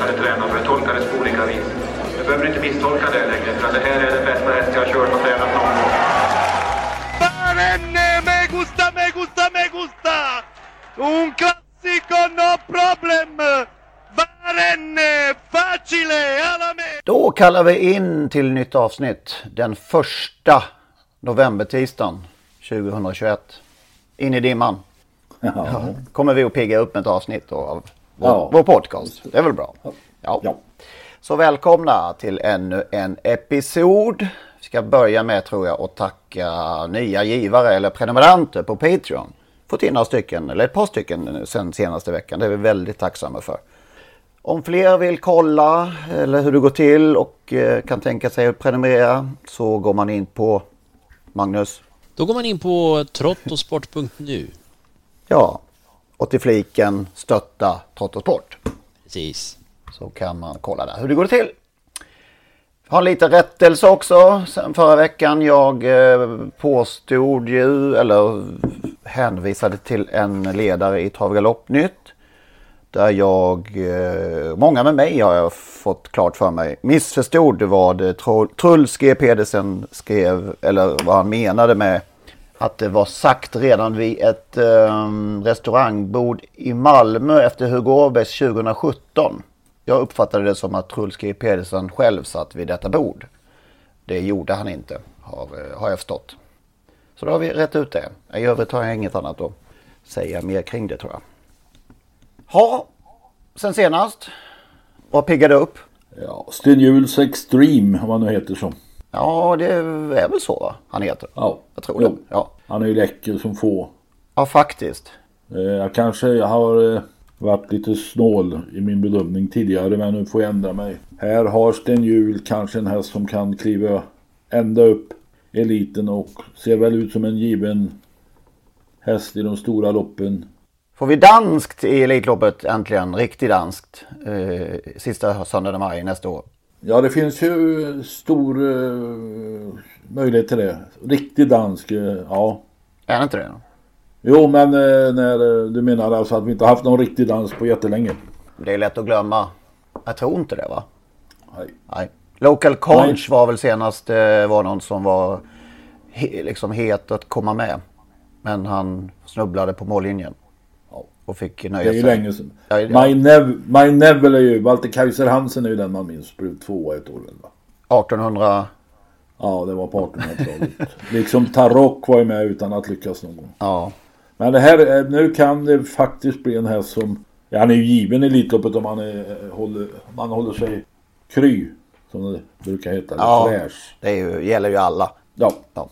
hade tränat för det på olika vis. Jag behöver inte misstolka det längre för att det här är den bästa häst jag har kört och tränat någon gång. Me gusta, me gusta, me gusta! Un classico, no problem! Barenne, facile, alla me! Då kallar vi in till nytt avsnitt den första novembertisdagen 2021. In i dimman. Ja. Kommer vi att pigga upp ett avsnitt då av vår, Ja. vår podcast. Det är väl bra? Ja. Ja. Så välkomna till ännu en episod. Vi ska börja med tror jag att tacka nya givare eller prenumeranter på Patreon. Fått in några stycken, eller ett par stycken sen senaste veckan. Det är vi väldigt tacksamma för. Om fler vill kolla eller hur det går till och eh, kan tänka sig att prenumerera så går man in på Magnus. Då går man in på trottosport.nu. Ja, och till fliken stötta Trott och Sport. Precis. Så kan man kolla där hur det går till. Har lite rättelse också sen förra veckan. Jag eh, påstod ju eller hänvisade till en ledare i Travgaloppnytt. Där jag, eh, många med mig har jag fått klart för mig, missförstod vad eh, Truls G Pedersen skrev eller vad han menade med att det var sagt redan vid ett eh, restaurangbord i Malmö efter Hugo Åbergs 2017. Jag uppfattade det som att Truls G Pedersen själv satt vid detta bord. Det gjorde han inte, har, eh, har jag förstått. Så då har vi rätt ut det. I övrigt har jag inget annat att säga mer kring det tror jag. Ja, sen senast. Vad piggade upp? Ja, Sten Juhls Extreme, vad han nu heter som. Ja, det är väl så va? han heter. Ja, Jag tror det. Ja. Han är ju läcker som få. ja, faktiskt. Eh, Jag kanske har eh, varit lite snål i min bedömning tidigare men nu får jag ändra mig. Här har Sten Juhl kanske en häst som kan kliva ända upp eliten och ser väl ut som en given häst i de stora loppen. Får vi danskt i Elitloppet äntligen? Riktigt danskt. Eh, sista söndagen i maj nästa år. Ja, det finns ju stor eh, möjlighet till det. Riktig dansk, eh, ja. Är det inte det? Jo, men eh, när du menar alltså att vi inte haft någon riktig dans på jättelänge? Det är lätt att glömma. Jag tror inte det va? Nej. Nej. Local Conch var väl senast var någon som var he, liksom het att komma med. Men han snubblade på mållinjen. Och fick Det nöja är ju sig. länge sedan. Ja, ja. My, Nev, My Neville är ju, Walter Kaiser Hansen är ju den man minns. Blev tvåa ett år väl va? 1800. Ja, det var på 1800-talet. liksom Tarok var ju med utan att lyckas någon gång. Ja. Men det här, är- nu kan det faktiskt bli en häst som... Ja, han är ju given i Elitloppet om han, är, håller, om han håller sig kry. Som det brukar heta. Eller Ja. fräsch. Det ju, gäller ju alla. Ja. Ja.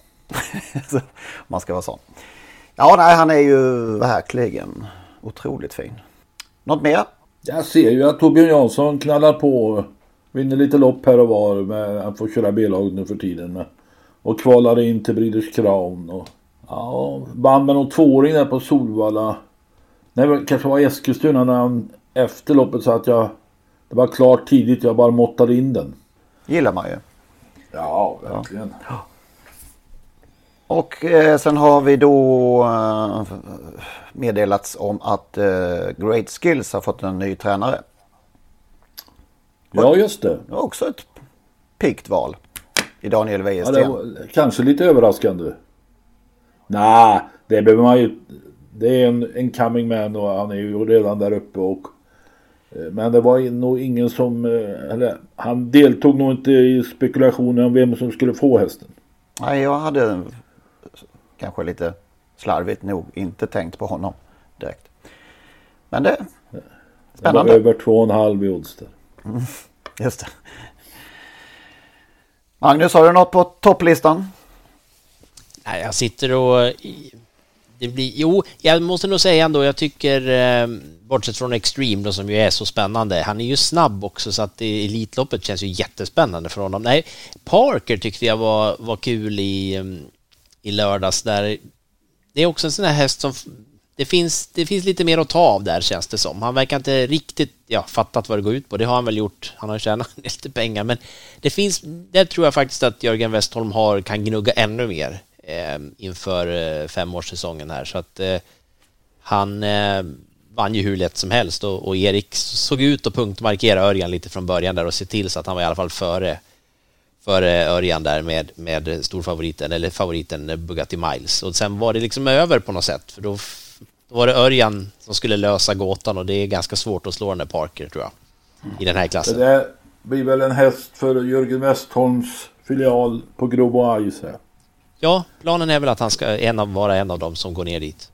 Man ska vara sån. Ja, nej, han är ju verkligen otroligt fin. Något mer? Jag ser ju att Torbjörn Jansson knallar på. Vinner lite lopp här och var. Med, han får köra B-lag nu för tiden. Med, och kvalar in till Breeders Crown. Och, ja, vann med någon tvååring där på Solvalla. Nej, kanske var Eskilstuna när han efter loppet sa att jag... Det var klart tidigt, jag bara måttade in den. Gillar man ju. Ja, verkligen. Och eh, sen har vi då eh, meddelats om att eh, Great Skills har fått en ny tränare. Ja, just det. Det var också ett piggt val. I Daniel Ja, Wäjersten. var kanske lite överraskande. Nej, det behöver man ju... Det är en, en coming man och han är ju redan där uppe och Eh, Men det var nog ingen som, eh, eller han deltog nog inte i spekulationen om vem som skulle få hästen. Nej, jag hade kanske lite slarvigt nog inte tänkt på honom direkt. Men det... Det var Spännande. över två och en halv i odds där. Mm, just det. Magnus, har du något på topplistan? Nej, jag sitter och... Det blir, jo, jag måste nog säga ändå, jag tycker, eh, bortsett från Extreme då, som ju är så spännande, han är ju snabb också så att det, Elitloppet känns ju jättespännande för honom. Nej, Parker tyckte jag var, var kul i, eh, i lördags där. Det är också en sån här häst som... Det finns, det finns lite mer att ta av där känns det som. Han verkar inte riktigt ja, fattat vad det går ut på. Det har han väl gjort. Han har tjänat lite pengar. Men det finns, där tror jag faktiskt att Jörgen Westholm har, kan gnugga ännu mer eh, inför eh, femårssäsongen här. Så att eh, han eh, vann ju hur lätt som helst och, och Erik såg ut att punktmarkera Örjan lite från början där och se till så att han var i alla fall före före Örjan där med, med storfavoriten, eller favoriten Bugatti Miles. Och sen var det liksom över på något sätt, för då, då var det Örjan som skulle lösa gåtan och det är ganska svårt att slå den där Parker tror jag, i den här Det klassen. där blir väl en häst för Jörgen Westholms filial på Grobo Ice här. Ja, planen är väl att han ska en av, vara en av dem som går ner dit.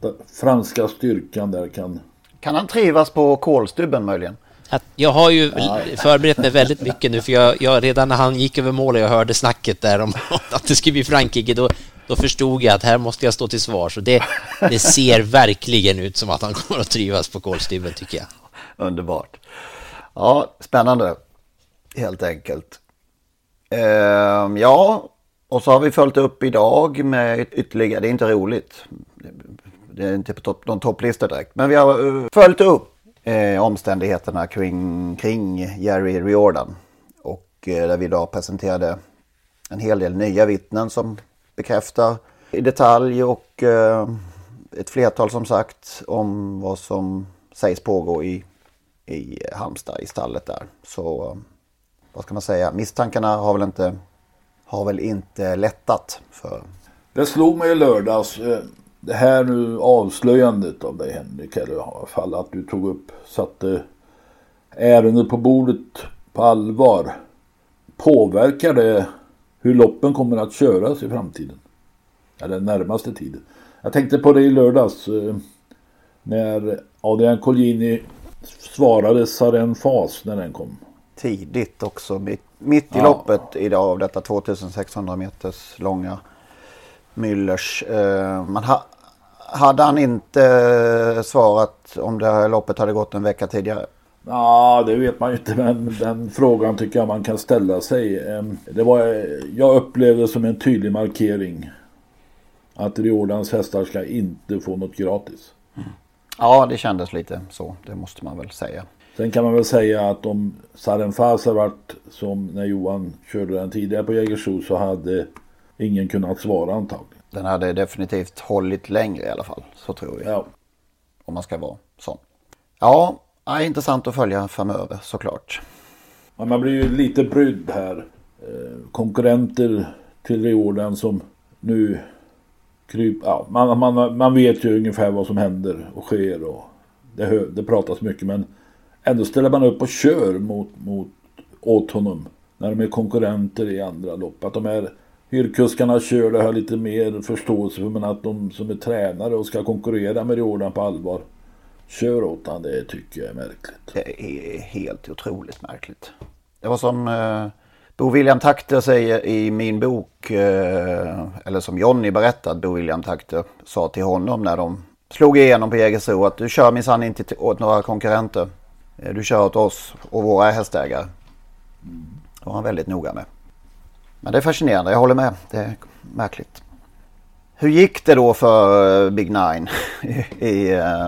Den franska styrkan där kan... Kan han trivas på kolstubben möjligen? Att jag har ju förberett mig väldigt mycket nu för jag, jag redan när han gick över mål och jag hörde snacket där om att det skulle bli Frankrike då, då förstod jag att här måste jag stå till svars och det, det ser verkligen ut som att han kommer att trivas på kolstybben tycker jag. Underbart. Ja, spännande. Helt enkelt. Ehm, ja, och så har vi följt upp idag med ytterligare, det är inte roligt. Det är inte på topp, någon topplista direkt. Men vi har eh, följt upp eh, omständigheterna kring, kring Jerry Riordan. Och eh, där vi idag presenterade en hel del nya vittnen som bekräftar i detalj och eh, ett flertal som sagt om vad som sägs pågå i, i Halmstad i stallet där. Så eh, vad ska man säga, misstankarna har väl inte, har väl inte lättat för Det slog mig i lördags. Eh, det här nu avslöjandet av dig Henrik, eller i alla fall att du tog upp, satte ärendet på bordet på allvar. Påverkar det hur loppen kommer att köras i framtiden? Eller närmaste tiden. Jag tänkte på det i lördags. eh, När Adrian Collini svarade Saren Fas när den kom. tidigt också. Mitt, mitt i Ja. loppet idag av detta 2600 meters långa Müllers. Eh, man ha, hade han inte svarat om det här loppet hade gått en vecka tidigare? Ja, det vet man ju inte, men den frågan tycker jag man kan ställa sig. Det var, jag upplevde det som en tydlig markering att Riordans hästar ska inte få något gratis. Ja, det kändes lite så. Det måste man väl säga. Sen kan man väl säga att om Sarenfaz hade varit som när Johan körde den tidigare på Jägersro så hade ingen kunnat svara antagligen. Den hade definitivt hållit längre i alla fall. Så tror jag. Ja. Om man ska vara sån. Ja, ja, intressant att följa framöver såklart. Men man blir ju lite brydd här. Eh, konkurrenter till Riordan som nu kryp, ja, man, man, man vet ju ungefär vad som händer och sker och det, det pratas mycket men ändå ställer man upp och kör mot, mot, åt honom när de är konkurrenter i andra lopp. Att de här hyrkuskarna kör det har jag lite mer förståelse för men att de som är tränare och ska konkurrera med Riordan på allvar kör åt han det tycker jag är märkligt. Det är helt otroligt märkligt. Det var som eh, Bo William Takter säger i min bok, eh, eller som Jonny berättade, Bo William Takter sa till honom när de slog igenom på Jägersro att du kör minsann inte till- åt några konkurrenter. Eh, Du kör åt oss och våra hästägare. Det var han väldigt noga med. Men det är fascinerande, jag håller med. Det är märkligt. Hur gick det då för eh, Big Nine i, eh,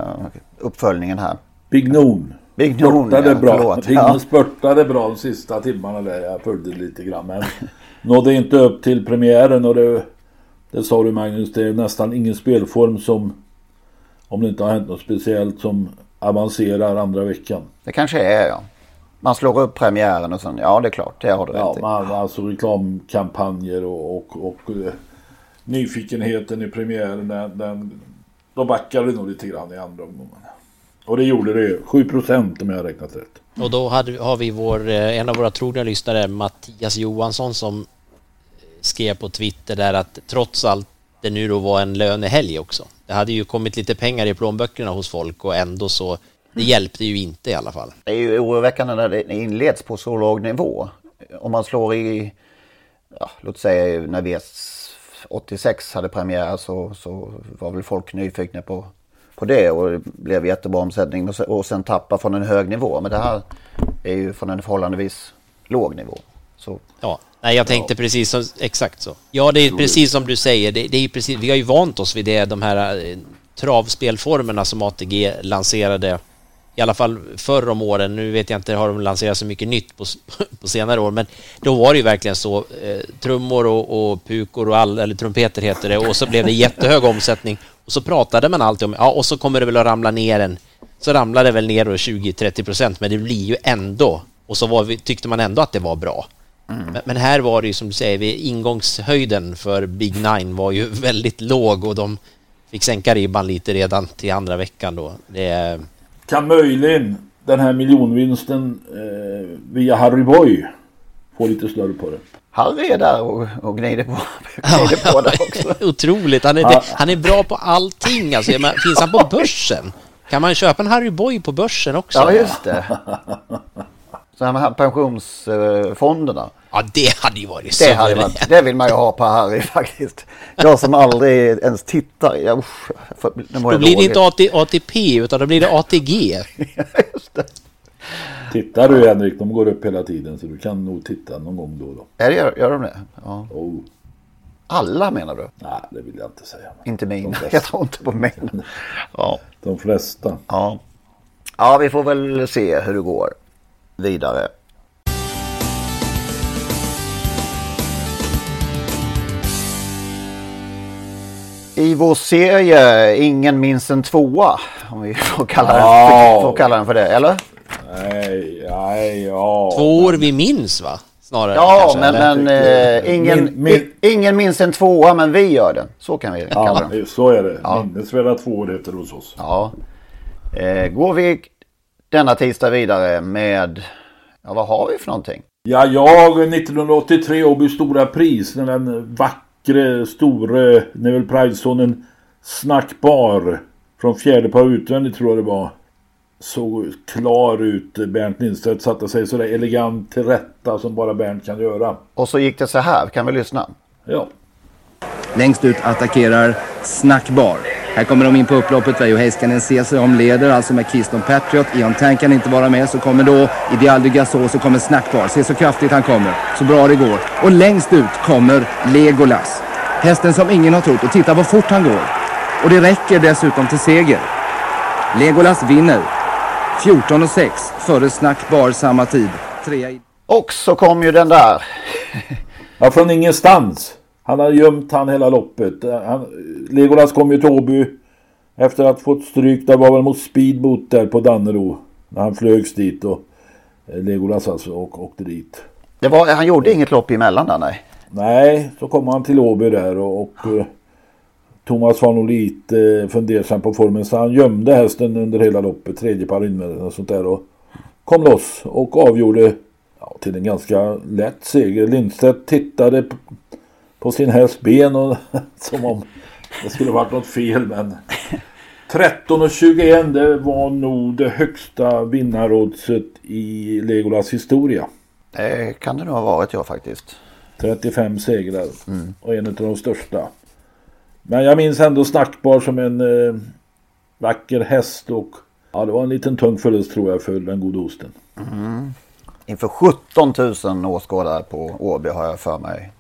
uppföljningen här? Big Noon. Big Noon, Spurtade ja, bra. förlåt. Big Ja. Spurtade bra de sista timmarna där. Jag följde lite grann. Men nådde inte upp till premiären och det, det sa du Magnus. Det är nästan ingen spelform som om det inte har hänt något speciellt som avancerar andra veckan. Det kanske är ja. Man slår upp premiären och sen, ja det är klart, det har du Ja, rätt i. man, alltså reklamkampanjer och, och, och eh, nyfikenheten i premiären. Den, den, då backar det nog lite grann i andra omgången. Och det gjorde det 7 procent om jag har räknat rätt. Och då hade, har vi vår, eh, en av våra trogna lyssnare, Mattias Johansson, som skrev på Twitter där att trots allt det nu då var en lönehelg också. Det hade ju kommit lite pengar i plånböckerna hos folk och ändå så, det hjälpte ju inte i alla fall. Det är ju oroväckande när det inleds på så låg nivå. Om man slår i, ja, låt säga när V86 hade premiär så, så var väl folk nyfikna på, på det och det blev jättebra omsättning och, och sen tappa från en hög nivå. Men det här är ju från en förhållandevis låg nivå. Så. Ja, nej jag tänkte ja. precis som, exakt så. Ja, det är precis som du säger. Det, det, är precis, vi har ju vant oss vid det, de här eh, travspelformerna som ATG lanserade i alla fall förr om åren. Nu vet jag inte, har de lanserat så mycket nytt på, på senare år, men då var det ju verkligen så. Eh, trummor och, och, pukor och all, eller trumpeter heter det och så blev det jättehög omsättning och så pratade man alltid om, ja, och så kommer det väl att ramla ner en, så ramlar det väl ner då 20-30 procent, men det blir ju ändå, och så vi, tyckte man ändå att det var bra. Mm. Men, men, här var det ju som du säger, ingångshöjden för Big Nine var ju väldigt låg och de fick sänka ribban lite redan till andra veckan då. Det, kan möjligen den här miljonvinsten eh, via Harry Boy få lite snurr på det. Harry är där och, och gnider på, gnider på det också. Otroligt, han är, det, han är bra på allting. Alltså, finns han på börsen? Kan man köpa en Harry Boy på börsen också? Ja, just det. Så här pensionsfonderna. Ja, det hade ju varit det, hade varit, det vill man ju ha på Harry faktiskt. Jag som aldrig ens tittar. Jag, usch, för, då blir det inte ATP utan då blir det ATG. Just det. Tittar du Henrik, de går upp hela tiden så du kan nog titta någon gång då och då. Är det, gör, gör de det? Ja. Oh. Alla menar du? Nej, det vill jag inte säga. Inte mina. Jag tror inte på min. Ja. De flesta. Ja. Ja, vi får väl se hur det går vidare. I vår serie Ingen minns en tvåa. Om vi får kalla, den, får kalla den för det, eller? Nej, nej, ja. Två år vi minns va? Snarare ja, kanske, men, men äh, ingen, min, min... ingen minns en tvåa men vi gör den. Så kan vi ja, kalla den. så är det. Ja. Minnesvärda två år heter det hos oss. Ja. Eh, går vi denna tisdag vidare med, ja vad har vi för någonting? Ja, jag 1983 Åby Stora Pris, den vackre, store Neville Pridesonen snackbar från fjärde par utvändigt tror jag det var. Såg klar ut. Bernt Lindstedt satte sig sådär elegant till rätta som bara Bernt kan göra. Och så gick det så här, kan vi lyssna? Ja. Längst ut attackerar Snackbar. Här kommer de in på upploppet. Veijo Heiskanen ser sig om, leder alltså med Keystone Patriot. Eon Tank kan inte vara med. Så kommer då Ideal du Gasol, så kommer Snackbar. Se så kraftigt han kommer. Så bra det går. Och längst ut kommer Legolas. Hästen som ingen har trott. Och titta vad fort han går. Och det räcker dessutom till seger. Legolas vinner. 14 och 6 före Snackbar samma tid. Trea i... Och så kom ju den där. ja, från ingenstans. Han har gömt han hela loppet. Han, Legolas kom ju till Åby efter att fått stryk. Det var väl mot Speedboot där på Dannero. När han flögs dit och eh, Legolas alltså och åkte dit. Det var, han gjorde inget lopp emellan där nej? Nej, så kom han till Åby där och, och uh, Thomas var nog lite fundersam på formen så han gömde hästen under hela loppet. Tredje par invändigt och sånt där och kom loss och avgjorde ja, till en ganska lätt seger. Lindstedt tittade på sin hästs ben och som om det skulle varit något fel men 13 och 21 det var nog det högsta vinnaroddset i Legolas historia. Det kan det nog ha varit ja faktiskt. 35 segrar mm. och en av de största. Men jag minns ändå Snackbar som en eh, vacker häst och ja, det var en liten tung förlust tror jag för den gode osten. Mm. Inför 17 000 åskådare på Åby har jag för mig.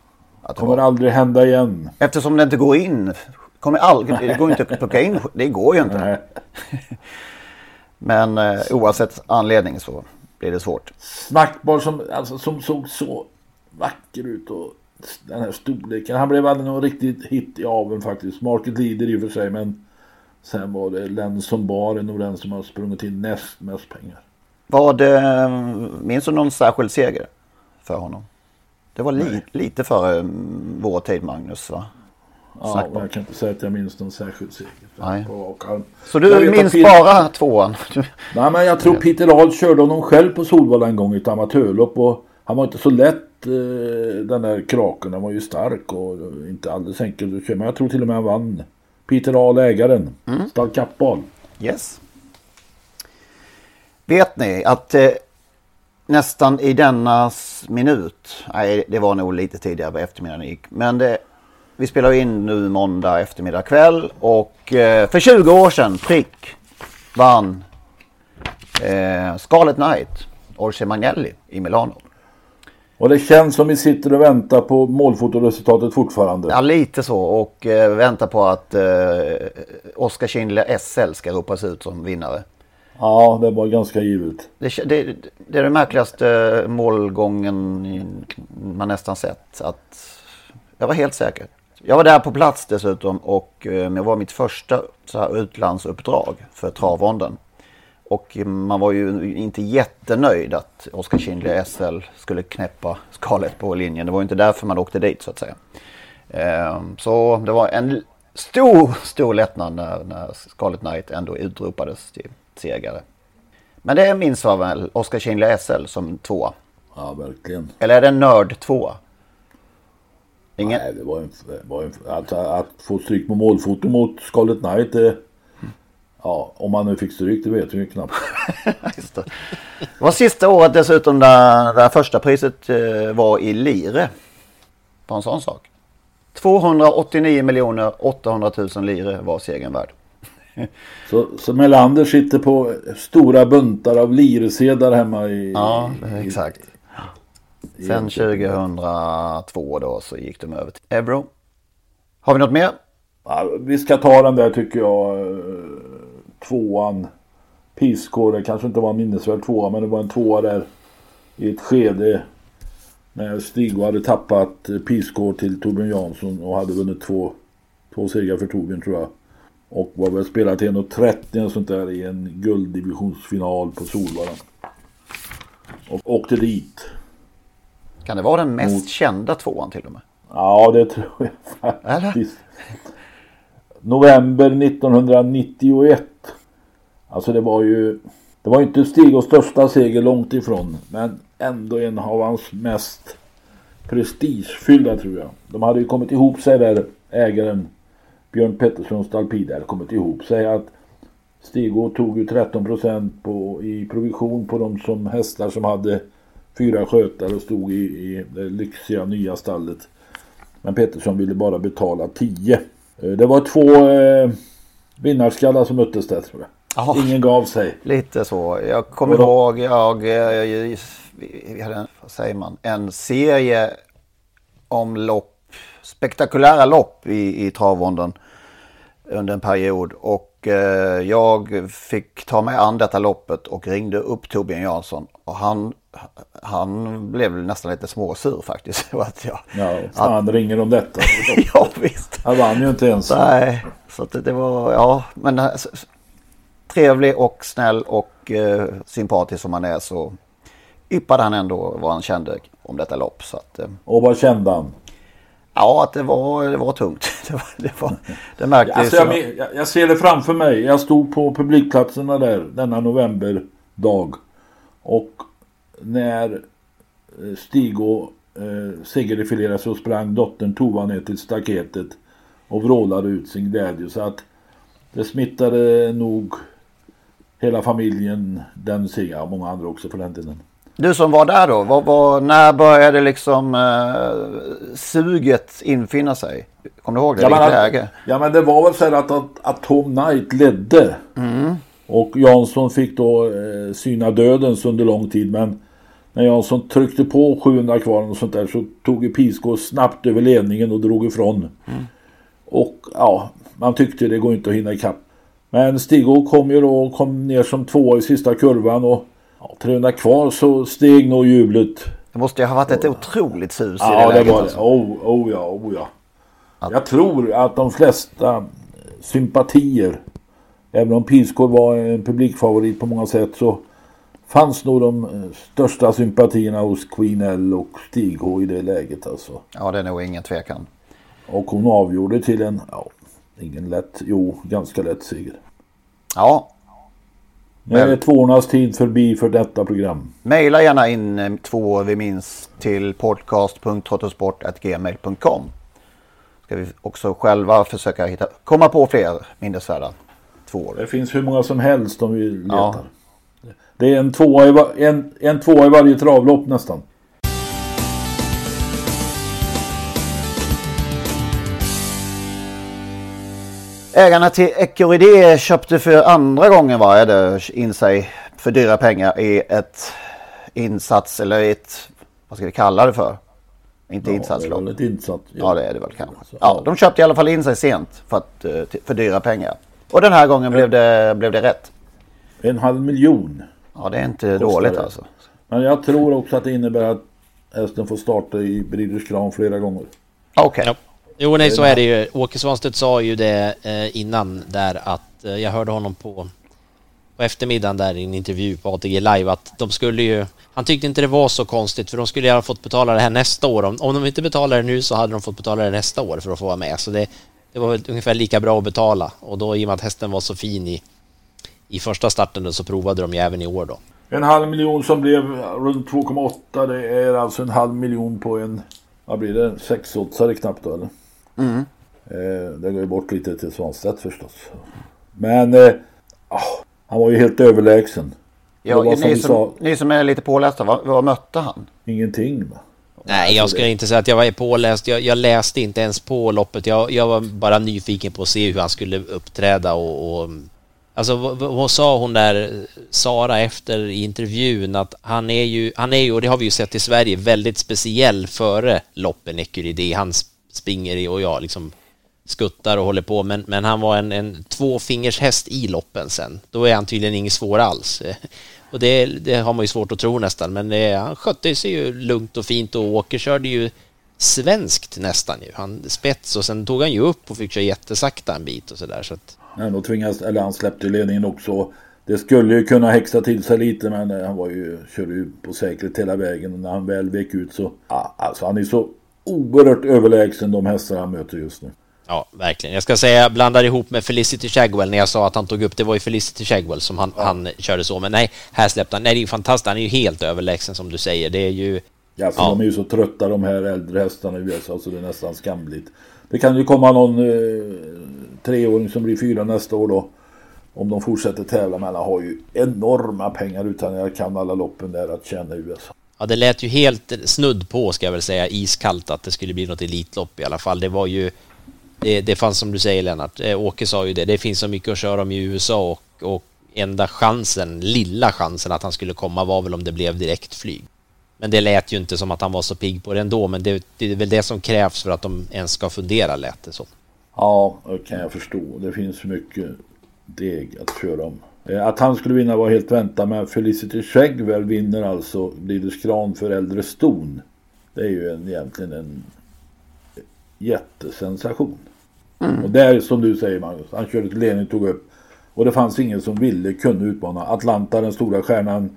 Att kommer var... aldrig hända igen. Eftersom det inte går in. Kommer aldrig, det går inte att plocka in. Det går ju inte. Men eh, oavsett anledning så blir det svårt. Snackbar som, alltså, som såg så vacker ut och den här storleken. Han blev aldrig någon riktigt hit i aveln faktiskt. Market leader i och för sig men sen var det Lenson Bar nog den som har sprungit in näst mest pengar. Var det, minns du någon särskild seger för honom? Det var li, lite före mm, vår tid Magnus va? Ja, jag kan inte säga att jag minns någon särskild seger. Nej. Så du minns Peter- bara tvåan? Nej men jag tror Peter Ahl körde honom själv på Solvalla en gång i ett amatörlopp och han var inte så lätt eh, den där kraken. Han var ju stark och inte alldeles enkel att köra. Men jag tror till och med han vann. Peter Ahl ägaren. Mm. Stall Kappahl. Yes. Vet ni att eh, nästan i denna minut, nej det var nog lite tidigare på eftermiddagen gick, men det, vi spelar in nu måndag eftermiddag kväll och eh, för 20 år sedan prick vann eh, Scarlet Knight, Orse Magnelli i Milano. Och det känns som vi sitter och väntar på målfotoresultatet fortfarande. Ja, lite så och eh, väntar på att eh, Oskar Schindler SL ska ropas ut som vinnare. Ja, det var ganska givet. Det, det, det är den märkligaste målgången man nästan sett. Att jag var helt säker. Jag var där på plats dessutom och eh, det var mitt första så här utlandsuppdrag för travronden. Och man var ju inte jättenöjd att Oskar Kindle SL skulle knäppa skalet på linjen. Det var ju inte därför man åkte dit så att säga. Ehm, så det var en stor, stor lättnad när, när Scarlet Knight ändå utropades till segrare. Men det minns jag väl Oskar Kindle SL som tvåa. Ja, verkligen. Eller är det nörd tvåa? Ingen... Nej, det var en, det var en, alltså, att få stryk på målfoto mot Scarlet Knight. Det, ja, om man nu fick stryk, det vet vi ju knappt. Just det. det var sista året dessutom där, där första priset eh, var i lire. På en sån sak. 289 miljoner 800 000 lire var segern värd. Så, så Melander sitter på stora buntar av liresedlar hemma i... Ja, exakt. i- Sen i- 2002 då så gick de över till euro. Har vi något mer? Ja, vi ska ta den där tycker jag. Tvåan. Piscore kanske inte var en minnesvärd tvåa men det var en tvåa där. I ett skede. När Stig hade tappat Piscore till Torbjörn Jansson och hade vunnit två, två segrar för Torbjörn tror jag. Och var väl spelat 1.30 och sånt där i en gulddivisionsfinal på Solvalla. Och åkte dit. Kan det vara den mest Mot- kända tvåan till och med? Ja, det tror jag faktiskt. November 1991. Alltså det var ju... Det var inte Stigos största seger långt ifrån. Men ändå en av hans mest prestigefyllda tror jag. De hade ju kommit ihop sig där, ägaren Björn Pettersson Stalpid hade kommit ihop sig att Stigo tog ju 13% på, i provision på de som hästar som hade fyra skötare och stod i, i det lyxiga nya stallet. Men Pettersson ville bara betala 10. Eh, Det var två eh, vinnarskallar som möttes där tror jag. Ja. Ingen gav sig. Lite så. Jag kommer Vadå? ihåg, jag, jag, jag, vi hade en, vad säger man, en serie om lopp, spektakulära lopp i, i travronden under en period. Och eh, jag fick ta mig an detta loppet och ringde upp Torbjörn Jansson. Och han, han blev nästan lite småsur faktiskt. Att jag, Ja, fan ringer om detta. ja visst. Han vann ju inte ens. Nej, så att det, var, ja, men eh, trevlig och snäll och eh, sympatisk som han är så yppade han ändå vad han kände om detta lopp. Så att, eh, Och vad kände han? Ja, att det var, det var tungt. Det, var, det, var, det märktes. Alltså jag, jag, jag ser det framför mig. Jag stod på publikplatserna där denna novemberdag. Och när eh, Stigo eh, segerdefilerade så sprang dottern Tova ner till staketet och vrålade ut sin glädje. Så att det smittade nog hela familjen den segern. och Många andra också för den delen. Du som var där då, vad, vad, när började liksom eh, suget infinna sig? Kommer du ihåg det? Ja men, läge? ja men det var väl så här att, att, att Tom Knight ledde. Mm. Och Jansson fick då eh, syna dödens under lång tid. Men när Jansson tryckte på 700 kvar och sånt där så tog ju Pisco snabbt över ledningen och drog ifrån. Och ja, man tyckte det går inte att hinna ikapp. Men Stigo kom ju då kom ner som tvåa i sista kurvan och ja, 300 kvar så steg nog jublet. Det måste ju ha varit ett otroligt sus i Ja, det det läget. var det. alltså. Oh, oh ja, oh ja. Jag tror att de flesta sympatier, även om Pisco var en publikfavorit på många sätt, så fanns nog de eh, största sympatierna hos Queen L och Stig H i det läget alltså. Ja, det är nog ingen tvekan. Och hon avgjorde till en, ja, ingen lätt, jo, ganska lätt seger. Ja. Nu är tvåornas tid förbi för detta program. Maila gärna in eh, två vi minns till podcast.trottosport.gmail.com Ska vi också själva försöka hitta, komma på fler minnesvärda tvåor. Det finns hur många som helst om vi letar. Ja. Det är en tvåa, i, en, en tvåa i varje travlopp nästan. Ägarna till Ecuridé köpte för andra gången vad är det, in sig för dyra pengar i ett insats eller ett, vad ska vi kalla det för? Inte Ja, insatslopp. det är väl ett insats, ja. Ja det är det väl kanske. Ja, de köpte i alla fall in sig sent för, att, eh, för dyra pengar. Och den här gången blev det, blev det rätt. En halv miljon. Ja det är inte dåligt det. alltså. Men jag tror också att det innebär att hästen får starta i Breeders Crown flera gånger. Okej. Ja. Jo, nej, så är det ju. Åke Svanstedt sa ju det eh, innan där att eh, jag hörde honom på, på eftermiddagen där i en intervju på ATG Live att de skulle ju... Han tyckte inte det var så konstigt för de skulle ju ha fått betala det här nästa år. Om, om de inte betalar det nu så hade de fått betala det nästa år för att få vara med. Så det, det var väl ungefär lika bra att betala. Och då i och med att hästen var så fin i, i första starten så provade de ju även i år då. En halv miljon som blev runt 2,8 det är alltså en halv miljon på en, vad blir det, sexåtsare knappt då eller? Mm. Eh, det går ju bort lite till Svanstedt förstås. Men eh, ah, han var ju helt överlägsen. Ja, som ni, som, sa, ni som är lite pålästa, vad, vad mötte han? ingenting. Va? Nej, jag ska inte säga att jag var påläst. Jag, jag läste inte ens på loppet. Jag, jag var bara nyfiken på att se hur han skulle uppträda och... och alltså vad, vad sa hon där, Sara, efter i intervjun att han är ju, han är ju, och det har vi ju sett i Sverige, väldigt speciell före loppen Ecuridé. Han springer i och jag liksom skuttar och håller på, men, men han var en, en tvåfingershäst i loppen sen. Då är han tydligen inget svår alls. Och det, det har man ju svårt att tro nästan, men det, han skötte sig ju lugnt och fint och Åker körde ju svenskt nästan ju. Han spets och sen tog han ju upp och fick köra jättesakta en bit och sådär så att... Nej, då tvingas, eller han släppte ledningen också. Det skulle ju kunna häxa till sig lite men eh, han var ju, körde ju på säkerhet hela vägen. Och när han väl vek ut så, ja, alltså han är så oerhört överlägsen de hästar han möter just nu. Ja, verkligen. Jag ska säga, jag blandar ihop med Felicity Shagwell när jag sa att han tog upp, det var ju Felicity Shagwell som han, han körde så, men nej, här släppte han. Nej, det är ju fantastiskt, han är ju helt överlägsen som du säger. Det är ju... Ja, så de är ju så trötta de här äldre hästarna i USA så det är nästan skamligt. Det kan ju komma någon eh, treåring som blir fyra nästa år då. Om de fortsätter tävla men han har ju enorma pengar utan jag kan alla loppen där att tjäna i USA. Ja, det lät ju helt snudd på, ska jag väl säga, iskallt att det skulle bli något elitlopp i alla fall. Det var ju... Det, det fanns som du säger Lennart, eh, Åke sa ju det, det finns så mycket att köra om i USA och, och enda chansen, lilla chansen att han skulle komma var väl om det blev direktflyg. Men det lät ju inte som att han var så pigg på det ändå, men det, det är väl det som krävs för att de ens ska fundera, lät det så. Ja, det kan jag förstå. Det finns mycket deg att köra om. Eh, Att han skulle vinna var helt väntat men Felicity Shagwell vinner alltså Breeders Kran för äldre ston. Det är ju en, egentligen en jättesensation. Och där som du säger Magnus, han körde till ledning tog upp. Och det fanns ingen som ville, kunde utmana. Atlanta, den stora stjärnan,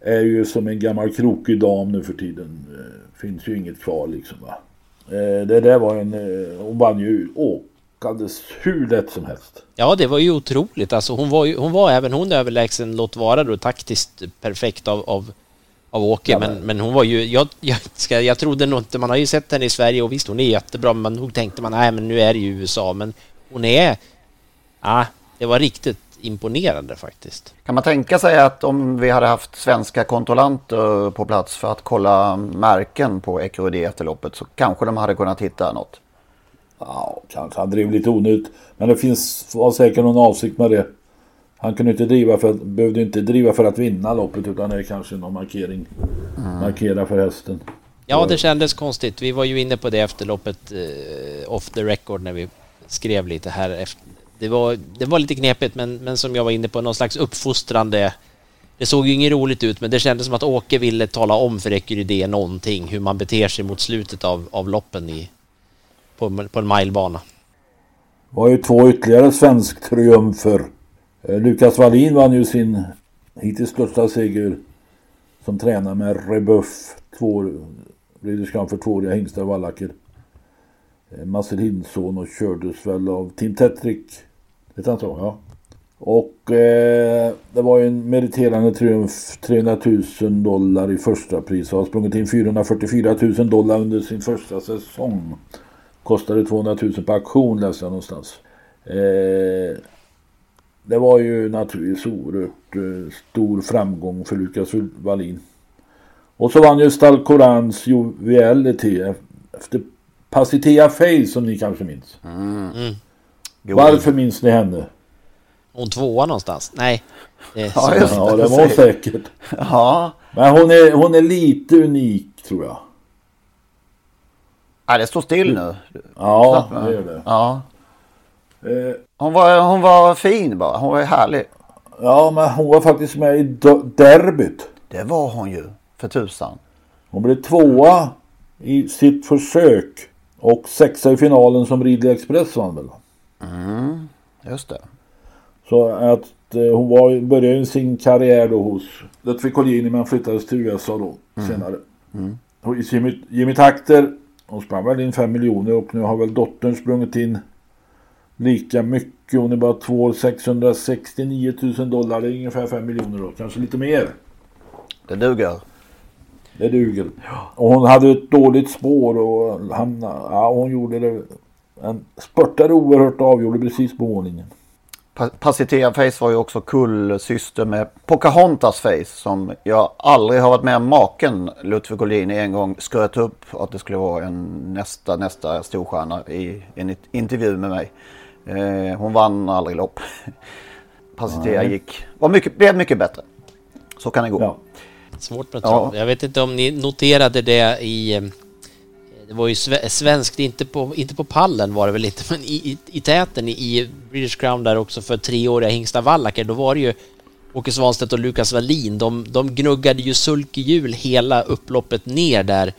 är ju som en gammal krokig dam nu för tiden. Eh, finns ju inget kvar liksom va. Eh, det där var en, hon vann ju åkandes hur lätt som helst. Ja, det var ju otroligt. Alltså, hon, var ju, hon var även hon överlägsen, låt vara då taktiskt perfekt av, av, av Åke, Ja, men, men- hon var ju... Jag, jag, ska, jag trodde nog inte... Man har ju sett henne i Sverige och visst, hon är jättebra, men nog tänkte man, nej men nu är det ju USA, men hon är... Ja, det var riktigt imponerande faktiskt. Kan man tänka sig att om vi hade haft svenska kontrollanter på plats för att kolla märken på Ecurodé efter loppet så kanske de hade kunnat hitta något. Ja, kanske han drev lite onödigt. Men det finns var säkert någon avsikt med det. Han kunde inte driva för, behövde inte driva för att vinna loppet utan det är kanske någon markering. Markera för hästen. Ja, det kändes konstigt. Vi var ju inne på det efter loppet eh, off the record när vi skrev lite här. Efter. Det, var, det var lite knepigt, men, men som jag var inne på, någon slags uppfostrande... Det såg ju inget roligt ut, men det kändes som att Åke ville tala om för Ecurydé någonting, hur man beter sig mot slutet av, av loppen i, på, på en milebana. Det var ju två ytterligare svensk triumfer. Eh, Lukas Wallin vann ju sin hittills största seger som tränare med Rebuff. Två Breeders för tvååriga hingstar och vallacker. Eh, Marcel Hinsson och kördes väl av Tim Tetrick. Hette han så? Ja. Och eh, det var ju en meriterande triumf. 300 000 dollar i första pris. Och har sprungit in 444 000 dollar under sin första säsong. Kostade 200 000 på auktion läste jag någonstans. Eh, det var ju naturligtvis oerhört eh, stor framgång för Lukas Wallin. Och så vann ju Stalcorans Joviality efter Pacitea Face som ni kanske minns. Mm. Varför minns ni henne? Hon tvåa någonstans? Nej. Det Ja, just det. ja det var säkert. Ja. Men hon är, hon är lite unik tror jag. Nej, det står still nu. Ja, det gör det. Ja. Eh, Hon var, hon var fin bara. Hon var härlig. ja, men hon var faktiskt med i derbyt. Det var hon ju. För tusan. Hon blev tvåa i sitt försök. Och sexa i finalen som Ridley Express vann väl. Mm, just det. Så att eh, hon var, började sin karriär då hos Ludvig Collini men flyttades till USA då senare. Mm. Och Jimmy, Jimmy Takter, hon sprang väl in 5 miljoner och nu har väl dottern sprungit in lika mycket. Hon är bara två år 669 000 dollar. Det är ungefär 5 miljoner då. Kanske lite mer. Det duger. Det duger. Och hon hade ett dåligt spår och han, ja, hon gjorde det. En spurtade oerhört och avgjorde precis på mållinjen. Pa- Pacitea Face var ju också kullsyster med Pocahontas Face som jag aldrig har varit med om maken Ludvig Collini en gång skröt upp att det skulle vara en nästa, nästa storstjärna i en intervju med mig. Eh, hon vann aldrig lopp. Pacitea Nej. gick, var mycket, blev mycket bättre. Så kan det gå. Svårt med Ja. Jag vet inte om ni noterade det i... Det var ju svenskt, inte på, inte på pallen var det väl inte, men i, i, i täten i, i British Crown där också för treåriga Hingsta Wallacker, då var det ju Åke Svanstedt och Lukas Wallin, de, de gnuggade ju sulkehjul hela upploppet ner där.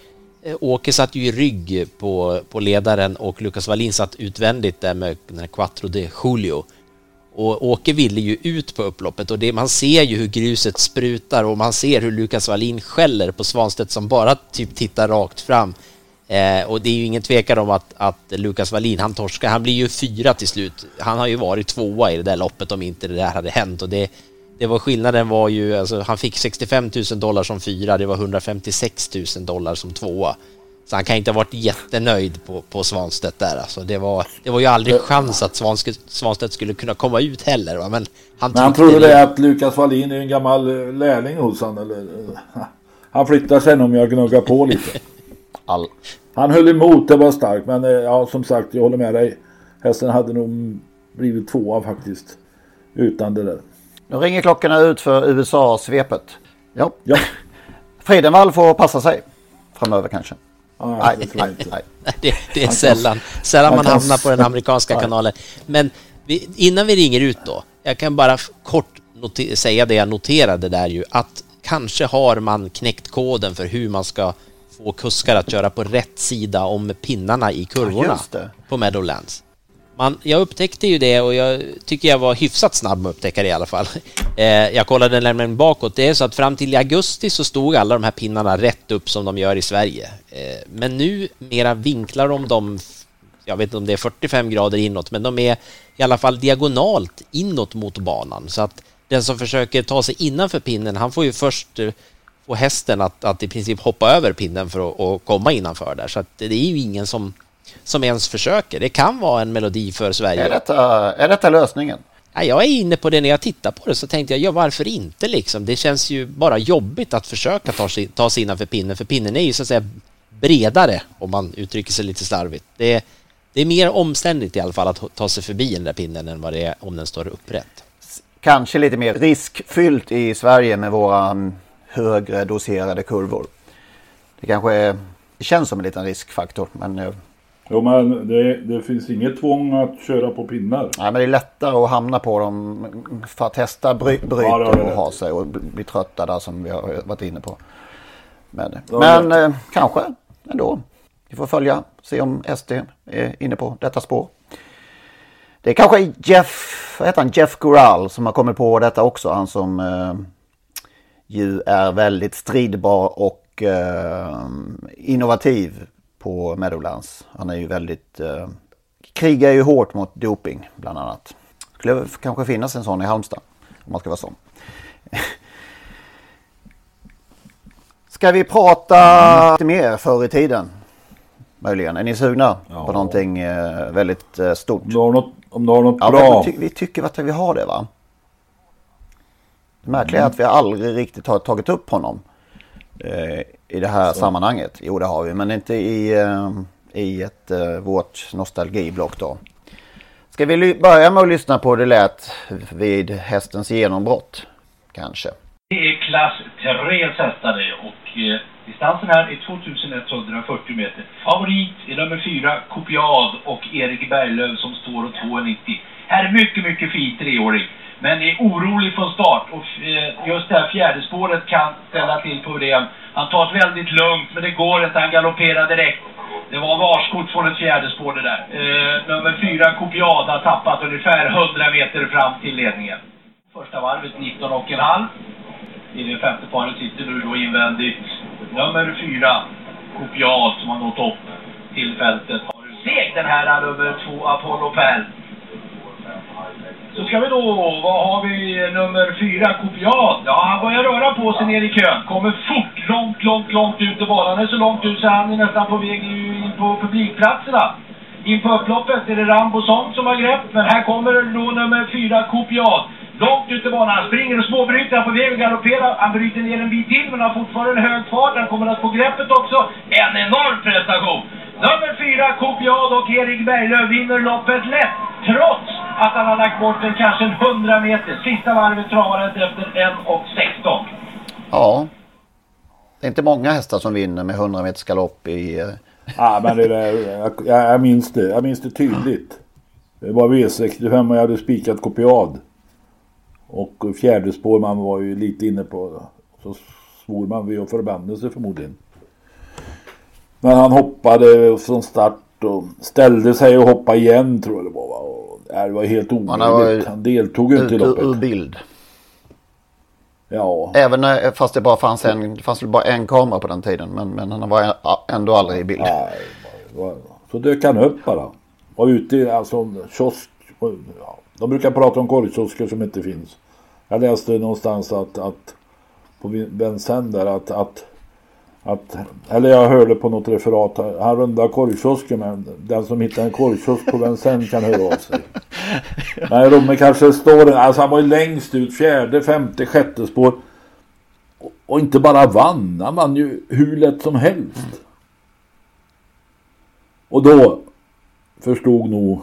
Eh, Åke satt ju i rygg på, på ledaren och Lukas Wallin satt utvändigt där med den här Quattro de Julio. Och Åke ville ju ut på upploppet och det, man ser ju hur gruset sprutar och man ser hur Lukas Wallin skäller på Svanstedt som bara typ tittar rakt fram. Eh, och det är ju ingen tvekan om att, att Lukas Wallin, han torskar, han blir ju fyra till slut. Han har ju varit tvåa i det där loppet om inte det där hade hänt och det, det var skillnaden var ju, alltså han fick 65 000 dollar som fyra, det var 156 000 dollar som tvåa. Så han kan inte ha varit jättenöjd på, på Svanstedt där alltså. Det var, det var ju aldrig chans att Svanske, Svanstedt skulle kunna komma ut heller va? men han Men han trodde det. att Lukas Wallin är en gammal eh, lärling hos han eller? eh, Han flyttar sen om jag gnuggar på lite. All. Han höll emot, det var starkt. Men eh, ja, som sagt, jag håller med dig. Hästen hade nog blivit tvåa faktiskt. Utan det där. Nu ringer klockorna ut för USA-svepet. Ja. ja. Freidenvall får passa sig framöver kanske. nej, nej, nej, nej. Det, det är Han kan- sällan, sällan man kan- hamnar på den amerikanska kanalen. Men vi, innan vi ringer ut då, jag kan bara kort säga det jag noterade där ju, att kanske har man knäckt koden för hur man ska få kuskar att köra på rätt sida om pinnarna i kurvorna Ja, på Meadowlands. Man, jag upptäckte ju det och jag tycker jag var hyfsat snabb med att upptäcka det i alla fall. Eh, jag kollade nämligen bakåt. Det är så att fram till i augusti så stod alla de här pinnarna rätt upp som de gör i Sverige. Eh, men nu mera vinklar de dem, jag vet inte om det är 45 grader inåt, men de är i alla fall diagonalt inåt mot banan. Så att den som försöker ta sig innanför pinnen, han får ju först eh, få hästen att, att i princip hoppa över pinnen för att, komma innanför där. Så det är ju ingen som, som ens försöker. Det kan vara en melodi för Sverige. Är detta, är detta lösningen? Ja, jag är inne på det när jag tittar på det så tänkte jag, ja varför inte liksom? Det känns ju bara jobbigt att försöka ta sig, ta sig innanför pinnen, för pinnen är ju så att säga bredare om man uttrycker sig lite slarvigt. Det är, det är mer omständigt i alla fall att ta sig förbi den där pinnen än vad det är om den står upprätt. Kanske lite mer riskfyllt i Sverige med våra mm, högre doserade kurvor. Det kanske är, det känns som en liten riskfaktor. Men, eh, Jo men det, det finns inget tvång att köra på pinnar. nej, men det är lättare att hamna på dem för att testa bry, bryter Ja, har och rätt ha sig och bli bli trötta där som vi har varit inne på. Men, har men eh, kanske ändå. Vi får följa, se om SD är inne på detta spår. Det är kanske Jeff, vad heter han, Jeff Gural som har kommit på detta också. Han som eh, ju är väldigt stridbar och eh, innovativ på Meadowlands. Han är ju väldigt... Eh, krigar ju hårt mot doping bland annat. Skulle kanske finnas en sån i Halmstad. Om man ska vara sån. Ska vi prata lite mer förr i tiden? Möjligen. Är ni sugna Ja. på någonting eh, väldigt eh, stort? Om du har något, om du har något Ja, bra. men ty- vi tycker att vi har det va? Det märkliga är att vi aldrig riktigt har tagit upp honom eh, i det här sammanhanget. Jo det har vi, men inte i, eh, i ett, eh, vårt nostalgiblock då. Ska vi börja med att lyssna på hur det lät vid hästens genombrott? Kanske. Det är klass 3 hästar det och eh, distansen här är 2140 meter. Favorit är nummer 4 Kopiad och Erik Berglöf som står och 2,90. Här är mycket, mycket fin treåring. Men är orolig från start och eh, just det här fjärde spåret kan ställa till problem. Han tar det väldigt lugnt men det går inte, han galopperar direkt. Det var varskort från ett fjärde spår det där. Eh, nummer 4 Copiad har tappat ungefär 100 meter fram till ledningen. Första varvet 19,5. I det femte paret sitter nu då invändigt nummer fyra, Copiad som har nått upp till fältet. Har du seg den här nummer två, Apollo Pell? Så ska vi då, vad har vi nummer fyra, Kopial? Ja, han börjar röra på sig ner i kön. Kommer fort, långt, långt, långt ut i banan. Han är så långt ut så han är nästan på väg in på publikplatserna. In på upploppet är det Rambo som har grepp, men här kommer då nummer fyra, Kopial. Långt ut i banan. Han springer och småbryter. Han är på väg att galoppera. Han bryter ner en bit till, men har fortfarande en hög fart. Han kommer att få greppet också. En enorm prestation! Nummer fyra, Kopial och Erik Berglöf vinner loppet lätt. Trots att han har lagt bort en kanske en 100 meter. Sista varvet travaret efter 1.16. Ja. Det är inte många hästar som vinner med 100 meters galopp i... eh, Ja, men det där, jag, jag, jag minns det. Jag minns det tydligt. Det var V65 och jag hade spikat kopiad. Och fjärde spår man var ju lite inne på. Så svor man vid och förbannade sig förmodligen. Men han hoppade från start och ställde sig och hoppade igen tror jag det var. va. Ja, det var helt omöjligt. Han deltog inte i ur, ur loppet. bild. Ja. Även när, fast det bara fanns en, det fanns bara en kamera på den tiden. Men, men han var ändå aldrig i bild. Nej, var- Så dök han upp bara. Var ute i alltså, kiosk. Ja, de brukar prata om korvkiosker som inte finns. Jag läste någonstans att, att på Vincennes där att, att, att eller jag hörde på något referat. Han rundar korvkiosken men den som hittar en korvkiosk på Vincennes kan höra av sig. Nej, Romme kanske står alltså han var ju längst ut, fjärde, femte, sjätte spår. Och, och inte bara vann, han vann ju hur lätt som helst. Och då förstod nog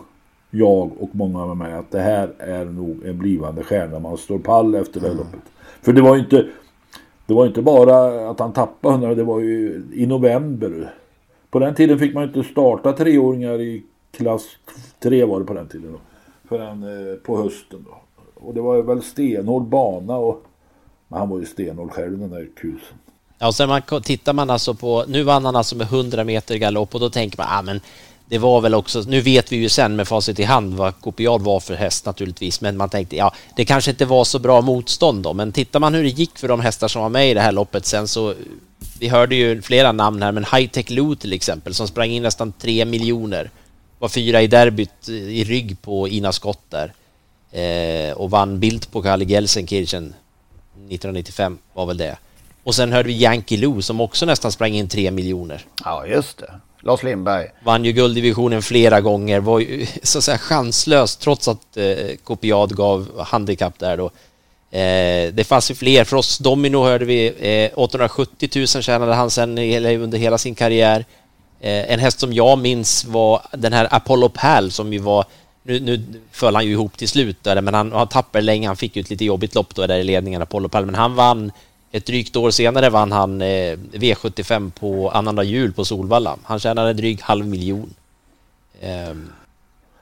jag och många med mig att det här är nog en blivande stjärna. Man står pall efter det här loppet. För det var ju inte det var inte bara att han tappade 100, det var ju i november. På den tiden fick man inte starta treåringar i klass 3 var det på den tiden. Då, förrän eh, på hösten då. Och det var ju väl stenhård bana och men han var ju stenhård själv den där kusen. Ja, och sen man, tittar man alltså på, nu vann han alltså med 100 meter galopp och då tänker man, ah, men det var väl också, nu vet vi ju sen med facit i hand vad Kopiad var för häst naturligtvis, men man tänkte, ja, det kanske inte var så bra motstånd då, men tittar man hur det gick för de hästar som var med i det här loppet sen så, vi hörde ju flera namn här, men High Tech Lou till exempel, som sprang in nästan 3 miljoner, var fyra i derbyt eh, i rygg på Ina Skott där, eh, och vann bild på Kalle Gelsenkirchen 1995 var väl det. Och sen hörde vi Yankee Lou som också nästan sprang in 3 miljoner. Ja, just det. Lars Lindberg. Vann ju gulddivisionen flera gånger, var ju så att säga chanslös trots att eh, Kopiad gav handikapp där då. Eh, det fanns ju fler, för oss Domino hörde vi, eh, 870 000 tjänade han sen i under hela sin karriär. Eh, en häst som jag minns var den här Apollo Pal som ju var, nu, nu föll han ju ihop till slut där, men han, han tappade länge, han fick ju ett lite jobbigt lopp då där i ledningen, Apollo Pal, men han vann ett drygt år senare vann han eh, V75 på annandag jul på Solvalla. Han tjänade drygt halv miljon. Ehm,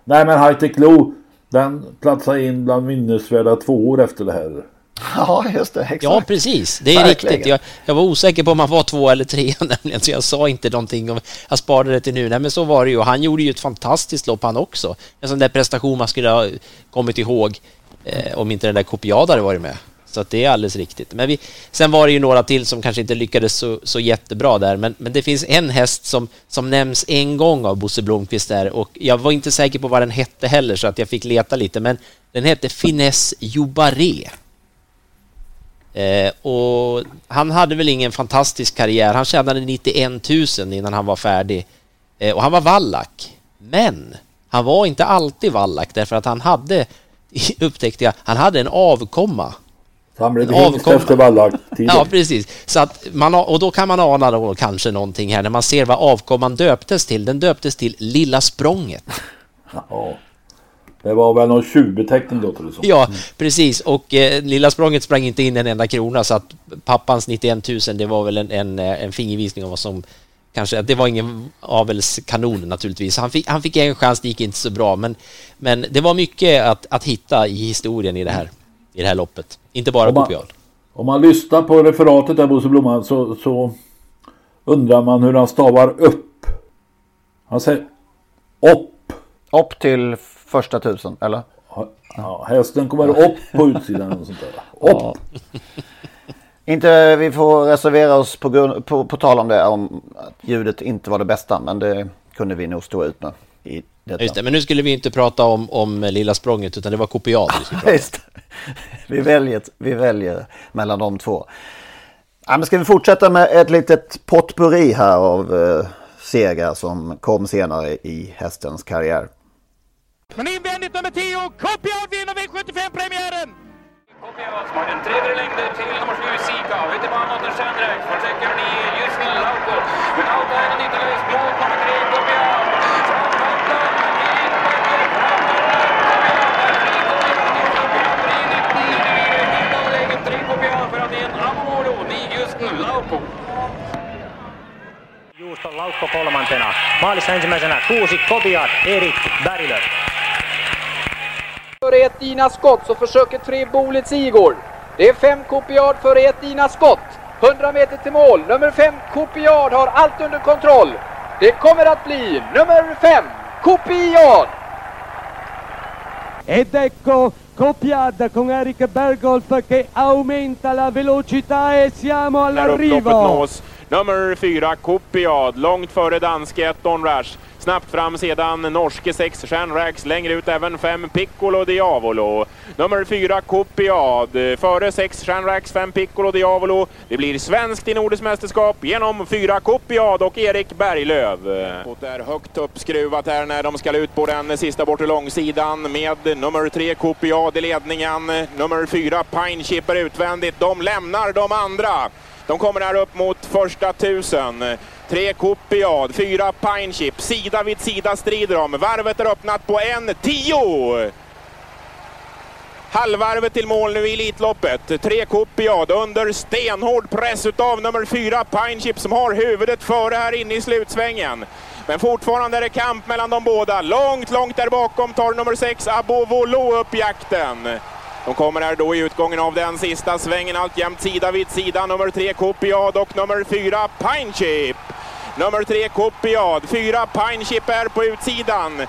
Nej men High Tech Low den platsade in bland minnesvärda två år efter det här. Ja, just det. Exakt. Ja, precis. Det är Verkligen. riktigt. Jag, jag var osäker på om han var två eller tre nämligen, så jag sa inte någonting. Om, jag sparade det till nu. Nej, men så var det ju. Han gjorde ju ett fantastiskt lopp han också. En sån där prestation man skulle ha kommit ihåg eh, om inte den där Kopiad hade varit med. Så att det är alldeles riktigt. Men vi, sen var det ju några till som kanske inte lyckades så, så jättebra där, men, men det finns en häst som, som nämns en gång av Bosse Blomqvist där och jag var inte säker på vad den hette heller så att jag fick leta lite, men den hette Finesse Jobaré. Eh, och han hade väl ingen fantastisk karriär. Han tjänade 91 000 innan han var färdig. Eh, och han var vallack. Men han var inte alltid vallack därför att han hade, upptäckte jag, han hade en avkomma. Så han blev hingst efter vallacktiden. Ja, precis. Så att man, och då kan man ana då kanske någonting här när man ser vad avkomman döptes till. Den döptes till Lilla Språnget. Ja. Det var väl någon tjuvbeteckning låter det som. Ja, precis. Och eh, Lilla Språnget sprang inte in en enda krona så att pappans 91 000 det var väl en, en, en fingervisning om vad som kanske, det var ingen avelskanon naturligtvis. Han fick, han fick en chans, det gick inte så bra, men, men det var mycket att, att hitta i historien i det här, i det här loppet. Inte bara Kopial. Om man lyssnar på referatet där Bosse Blomman så, så undrar man hur han stavar upp. Han säger upp. Upp till första tusen, eller? Ja, hästen kommer upp på utsidan och sånt där. Upp. Ja. Inte, vi får reservera oss på, grund, på, på tal om det, om att ljudet inte var det bästa, men det kunde vi nog stå ut med. I detta. Just det, men nu skulle vi inte prata om, om Lilla Språnget utan det var kopiat vi skulle prata om. Just vi, väljer, vi väljer mellan de två. Ja, men ska vi fortsätta med ett litet potpurri här av eh, segrar som kom senare i hästens karriär. Men invändigt nummer 10, Kopiad vinner V75-premiären! Kopiad som har den tredje längden till nummer 7, Sika. Ute på Amater Sandrex försöker ni just nu Lauko. Men allt är en lös. Blå nummer 3, Kopiad. Nu Lauko. Juuston laukko kolmantena. Maalissa ensimmäisenä kuusi Kobiat, Erik Berglöf. Före ett Dina Skott så försöker tre Bolets Igor. Det är fem Kopiad före ett Dina Skott. 100 meter till mål. Nummer fem Kopiad har allt under kontroll. Det kommer att bli nummer fem Kopiad. Ed ecco Copiad con Eric Bergolf che aumenta la velocità e siamo all'arrivo. Nummer fyra Kopiad, långt före danske ett Don Rash. Snabbt fram sedan norske 6 Stjärnrax, längre ut även 5 Piccolo Diavolo. Nummer 4 Kopiad, före 6 Stjärnrax, 5 Piccolo Diavolo. Det blir svenskt i Nordiskt mästerskap genom 4 Kopiad och Erik Berglöf. Och är högt uppskruvat här när de ska ut på den sista bortre långsidan med nummer 3 Kopiad i ledningen. Nummer 4 Pine Chipper utvändigt. De lämnar de andra. De kommer här upp mot första tusen. Tre Copiad, fyra Pine Chip, sida vid sida strider de. Varvet är öppnat på en tio. Halvvarvet till mål nu i Elitloppet. Tre Copiad under stenhård press utav nummer fyra Pinechip som har huvudet före här inne i slutsvängen. Men fortfarande är det kamp mellan de båda. Långt, långt där bakom tar nummer sex Abovolo upp jakten. De kommer här då i utgången av den sista svängen alltjämt sida vid sida. Nummer tre Kopiad och nummer fyra Pinechip. Nummer tre Kopiad, fyra Pinechip är på utsidan.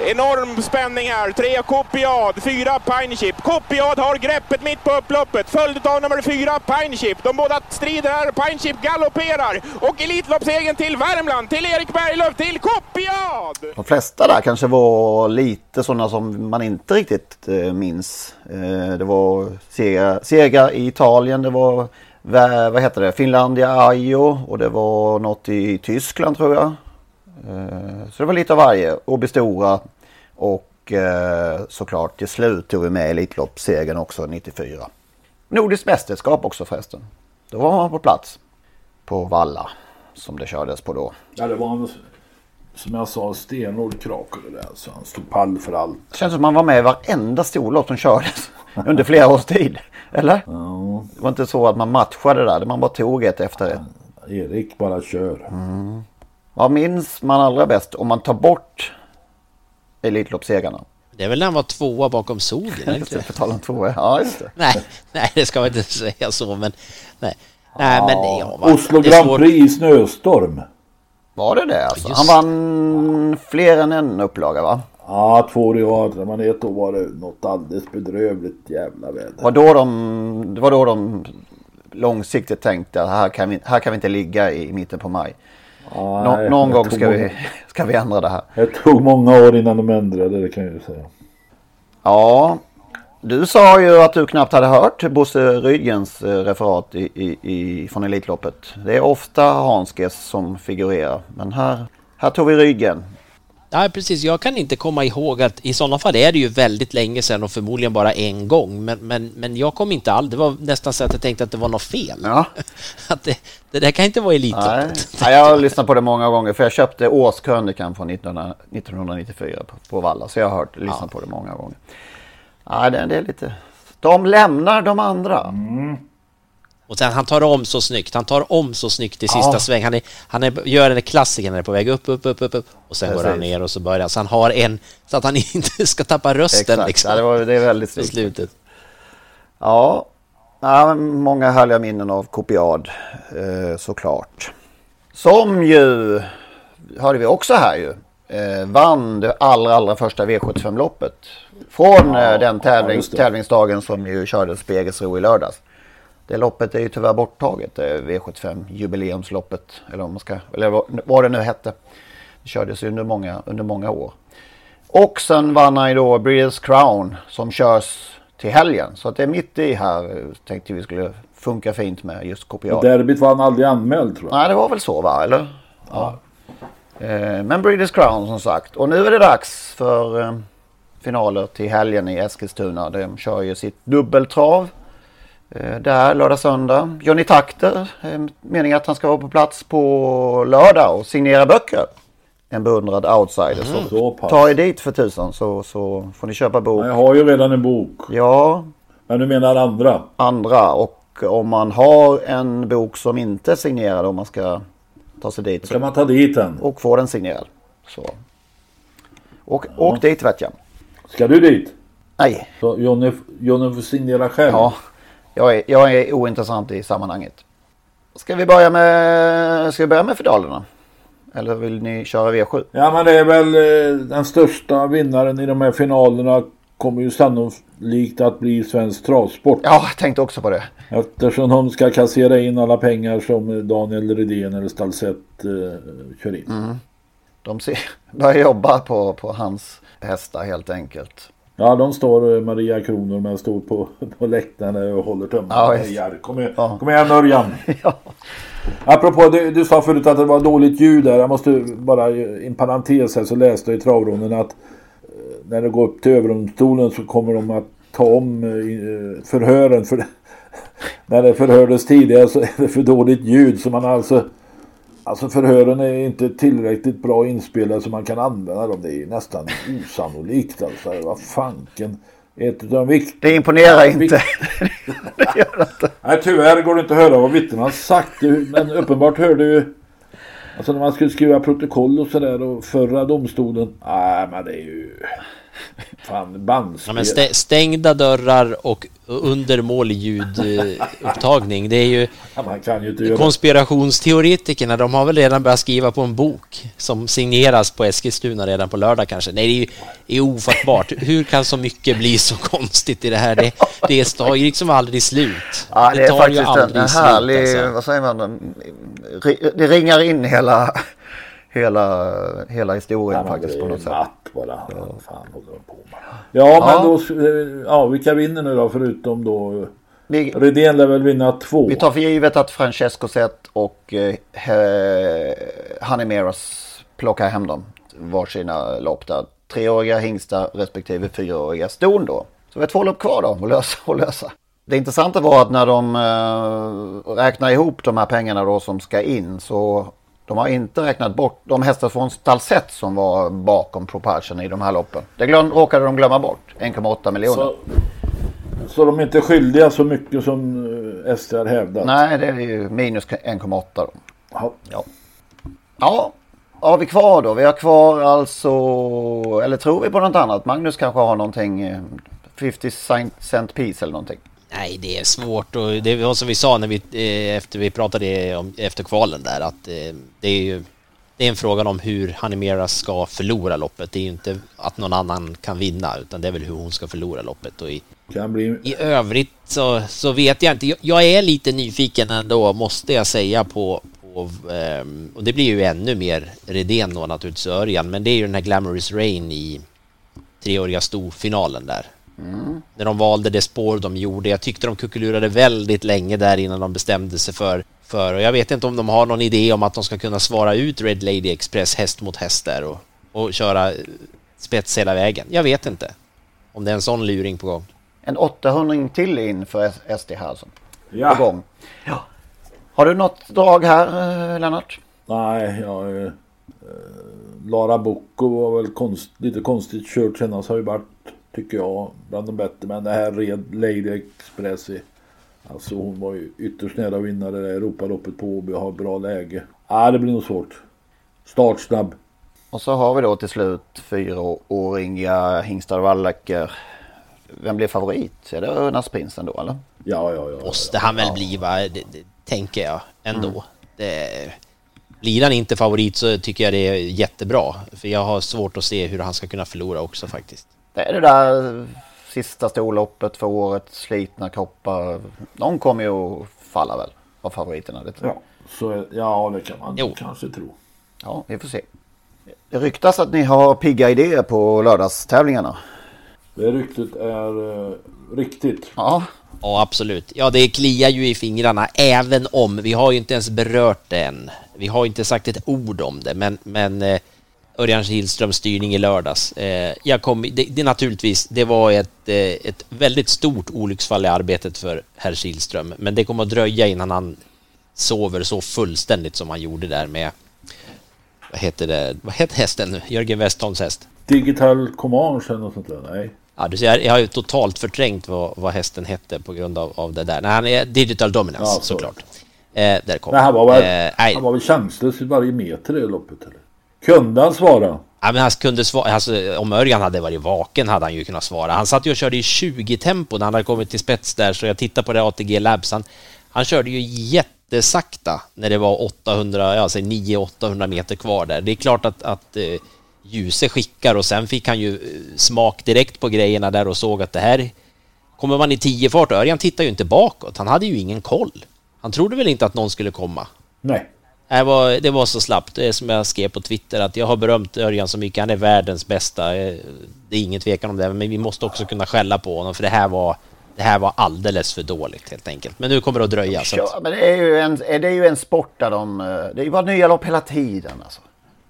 Enorm spänning här. Tre Kopiad, fyra Pineship. Kopiad har greppet mitt på upploppet, följd av nummer fyra Pineship. De båda strider här. Pineship galopperar. Och Elitloppsegen till Värmland, till Erik Berglöf, till Kopiad! De flesta där kanske var lite sådana som man inte riktigt eh, minns. Eh, det var segrar, i Italien, det var vad heter det? Finlandia Ajo och det var något i Tyskland tror jag. Eh, så det var lite av varje. Åby Stora och eh, såklart till slut tog vi med Elitloppssegern också 94. Nordiskt mästerskap också förresten. Då var man på plats på Valla som det kördes på då. Ja, det var en, som jag sa, stenhård krake det där. Så han stod pall för allt. Det känns som man var med i varenda storlopp som kördes under flera års tid. Eller? Det var inte så att man matchade där, man bara tog ett efter ett. Erik bara kör. Mm. Vad minns man allra bäst om man tar bort Elitloppssegrarna? Det är väl när han var tvåa bakom Sogen? inte? På tal om tvåa, ja just det. Nej, nej, det ska man inte säga så, men nej. Nej, men det, ja, Oslo det Grand. Prix i snöstorm. Var det det alltså? Just Han vann fler än en upplaga va? Ja, två år i rad. När man är ett år var det något alldeles bedrövligt jävla väder. Var då de, det var då de långsiktigt tänkte att här kan vi, här kan vi inte ligga i mitten på maj. Nå, Nej, någon gång ska vi, många- ska vi ändra det här. Det tog många år innan de ändrade det kan jag ju säga. Ja, du sa ju att du knappt hade hört Bosse Rydgens eh, referat i, i, i, från Elitloppet. Det är ofta Hanskes som figurerar. Men här, här tog vi Rydgen. Nej, precis. Jag kan inte komma ihåg att i sådana fall är det ju väldigt länge sedan och förmodligen bara en gång. Men, men, men jag kom inte all. Det var nästan så att jag tänkte att det var något fel. Ja. Att det, det där kan inte vara Nej. Elitloppet. Nej, jag har lyssnat på det många gånger för jag köpte årskrönikan från 1900 1994 på, på Valla. Så jag har hört, lyssnat på det många gånger. Nej, det, det är lite... De lämnar de andra. Och sen han tar om så snyggt. Han tar om så snyggt i sista Ja. sväng. Han, är, han är, gör en klassiker när det är på väg upp, upp, upp, upp, upp. Och sen går han Precis. ner och så börjar han. Så han har en, så att han inte ska tappa rösten Exakt. liksom. Ja, det, var, det är väldigt snyggt. slutet. Ja, ja många härliga minnen av Kopiad eh, såklart. Som ju, hörde vi också här ju, eh, vann det allra, allra första V75-loppet. Från eh, den tävling, tävlingsdagen som ju kördes på Jägersro i lördags. Det loppet är ju tyvärr borttaget, eh, V75 jubileumsloppet. Eller, om man ska, eller vad- det nu hette. Det kördes ju under många, under många år. Och sen vann han ju då Breeders Crown som körs till helgen. Så att det är mitt i här tänkte vi skulle funka fint med just kopiat. derbyt var han aldrig anmäld tror jag. Nej, det var väl så va, eller? Ja. Eh, Men Breeders Crown som sagt. Och nu är det dags för eh, finaler till helgen i Eskilstuna. De kör ju sitt dubbeltrav. Eh, Där lördag, söndag. Johnny Takter, eh, meningen att han ska vara på plats på lördag och signera böcker. En beundrad outsider. Så Så ta er dit för tusan så, så får ni köpa bok. Jag har ju redan en bok. Ja, Men du menar andra? andra. Och om man har en bok som inte är signerad om man ska ta sig dit. Då kan man ta dit den. Och få den signerad. Så. Och, Åk dit vet jag. Ska du dit? Nej. Så Johnny, Johnny får signera själv? Ja, jag är, jag är ointressant i sammanhanget. Ska vi börja med, ska vi börja med finalerna? Eller vill ni köra V7? Ja men det är väl eh, den största vinnaren i de här finalerna kommer ju sannolikt att bli Svensk Travsport. Ja, jag tänkte också på det. Eftersom de ska kassera in alla pengar som Daniel Redén eller Stalsett eh, kör in. Mm. De ser, börjar jobba på, på hans hästar helt enkelt. Ja de står eh, Maria Kronor men står på, på läktaren och håller tummarna. Ja, Ja. Kom, igen, Ja. kom igen Örjan. Apropå, du, du sa förut att det var dåligt ljud där. Jag måste bara i en parentes här så läste jag i travronden att eh, när det går upp till överdomstolen så kommer de att ta om eh, i- eh, förhören. För när det förhördes tidigare så är det för dåligt ljud så man alltså Alltså förhören är inte tillräckligt bra inspelade så man kan använda dem. Det är nästan osannolikt alltså. Vad fanken. Ett av de vikt... Det imponerar inte. Nej tyvärr går det inte att höra vad vittnena sagt. Det- Men uppenbart hörde ju... Alltså när man skulle skriva protokoll och sådär och förra domstolen. Nej men det är ju... Fan Ja, bandspel. men stä- stängda dörrar och undermålig ljudupptagning. Det är ju Ja, man kan ju inte göra... konspirationsteoretikerna, de har väl redan börjat skriva på en bok som signeras på Eskilstuna redan på lördag kanske. Nej, det är ju det är ofattbart. Hur kan så mycket bli så konstigt i det här? Det, det tar ju liksom aldrig slut. Ja, det är tar ju faktiskt en, aldrig en slut, härlig, alltså. vad säger man, det ringar in hela, hela, hela historien faktiskt på något sätt. Matt bara. Vad fan håller de på med? Ja, men då... eh, Ja, vilka vinner nu då förutom då... Vi- Redén lär väl vinna två. Vi tar för givet att Francesco Zet och eh, Honey Meros plockar hem dem varsina lopp där. Treåriga hingstar respektive fyraåriga ston då. Så vi har två lopp kvar då att lösa. Att lösa. Det intressanta var att när de eh, räknar ihop de här pengarna då som ska in så de har inte räknat bort de hästar från Stalsett som var bakom Propulsion i de här loppen. Det glöm, råkade de glömma bort. 1,8 miljoner. Så, så de är inte skyldiga så mycket som eh, SD har hävdat? Nej, det är ju minus 1,8 då. Ja. Ja. Ja, vad har vi kvar då? Vi har kvar alltså, eller tror vi på något annat? Magnus kanske har någonting, eh, 50 cent, cent piece eller någonting. Nej, det är svårt och det var som vi sa när vi, eh, efter vi pratade om, efter kvalen där att eh, det är ju det är en fråga om hur Hanimera ska förlora loppet. Det är ju inte att någon annan kan vinna, utan det är väl hur hon ska förlora loppet. Och i, bli... i övrigt så, så vet jag inte. Jag, jag är lite nyfiken ändå, måste jag säga, på... på ehm, och det blir ju ännu mer Redén då naturligtvis, Örjan, men det är ju den här Glamorous Rain i treåriga storfinalen där. Mm. När de valde det spår de gjorde. Jag tyckte de kuckelurade väldigt länge där innan de bestämde sig för, för och jag vet inte om de har någon idé om att de ska kunna svara ut Red Lady Express häst mot häst där och, och köra spets hela vägen. Jag vet inte om det är en sån luring på gång. En 800 till in för SD här alltså. Ja. På gång. Ja. Har du något drag här eh, Lennart? Nej, jag... Eh, Lara Bocco var väl konst, lite konstigt kört senast har ju varit, tycker jag, bland de bättre. Men det här Red Lady Express, i- alltså hon var ju ytterst nära att vinna det där Europaloppet på Åby och har bra läge. Nej, det blir nog svårt. Startsnabb. Och så har vi då till slut fyraåriga hingstar och Wallacker. Vem blir favorit? Är det Örnarsprinsen då eller? Ja, ja, ja. Måste han väl bli, va? Det, det, tänker jag ändå. Mm. Det, blir han inte favorit så tycker jag det är jättebra. För jag har svårt att se hur han ska kunna förlora också faktiskt. Det är det där sista storloppet för året, slitna kroppar. De kommer ju att falla väl av favoriterna. Det. Ja, så, ja det kan man kanske tro. Ja, vi får se. Det ryktas att ni har pigga idéer på lördagstävlingarna. Det ryktet är eh, riktigt. Ja. Ja, absolut. Ja, det kliar ju i fingrarna, även om vi har ju inte ens berört det än. Vi har inte sagt ett ord om det, men, men eh, Örjan Kihlströms styrning i lördags. Eh, jag kom, det, det naturligtvis, det var ett, eh, ett väldigt stort olycksfall i arbetet för herr Kihlström, men det kommer att dröja innan han sover så fullständigt som han gjorde där med vad heter det? Vad heter hästen nu? Jörgen Westholms häst? Digital Command eller något sånt där? Nej. Ja, du ser, jag har ju totalt förträngt vad, vad hästen hette på grund av, av det där. Nej, han är Digital Dominance Ja, så. såklart. Eh, där kom Nej, han var väl, Eh, han var väl chanslös i varje meter i loppet eller? Kunde han svara? Ja, men han kunde svara, alltså, om Örjan hade varit vaken hade han ju kunnat svara. Han satt ju och körde i 20 tempo när han hade kommit till spets där, så jag tittar på det ATG Labs. Han, han körde ju jättesakta när det var 800, ja, säg 900-800 meter kvar där. Det är klart att, att eh, Ljuse skickar och sen fick han ju eh, smak direkt på grejerna där och såg att det här kommer man i 10 fart. Örjan tittar ju inte bakåt. Han hade ju ingen koll. Han trodde väl inte att någon skulle komma. Nej. Det var, det var så slappt. Det är som jag skrev på Twitter att jag har berömt Örjan så mycket. Han är världens bästa. Eh, Det är ingen tvekan om det. Men vi måste också kunna skälla på honom för det här var, det här var alldeles för dåligt helt enkelt. Men nu kommer det att dröja. Så att, Ja, men det är, ju en, det är ju en sport där de... eh, Det är ju bara nya lopp hela tiden alltså.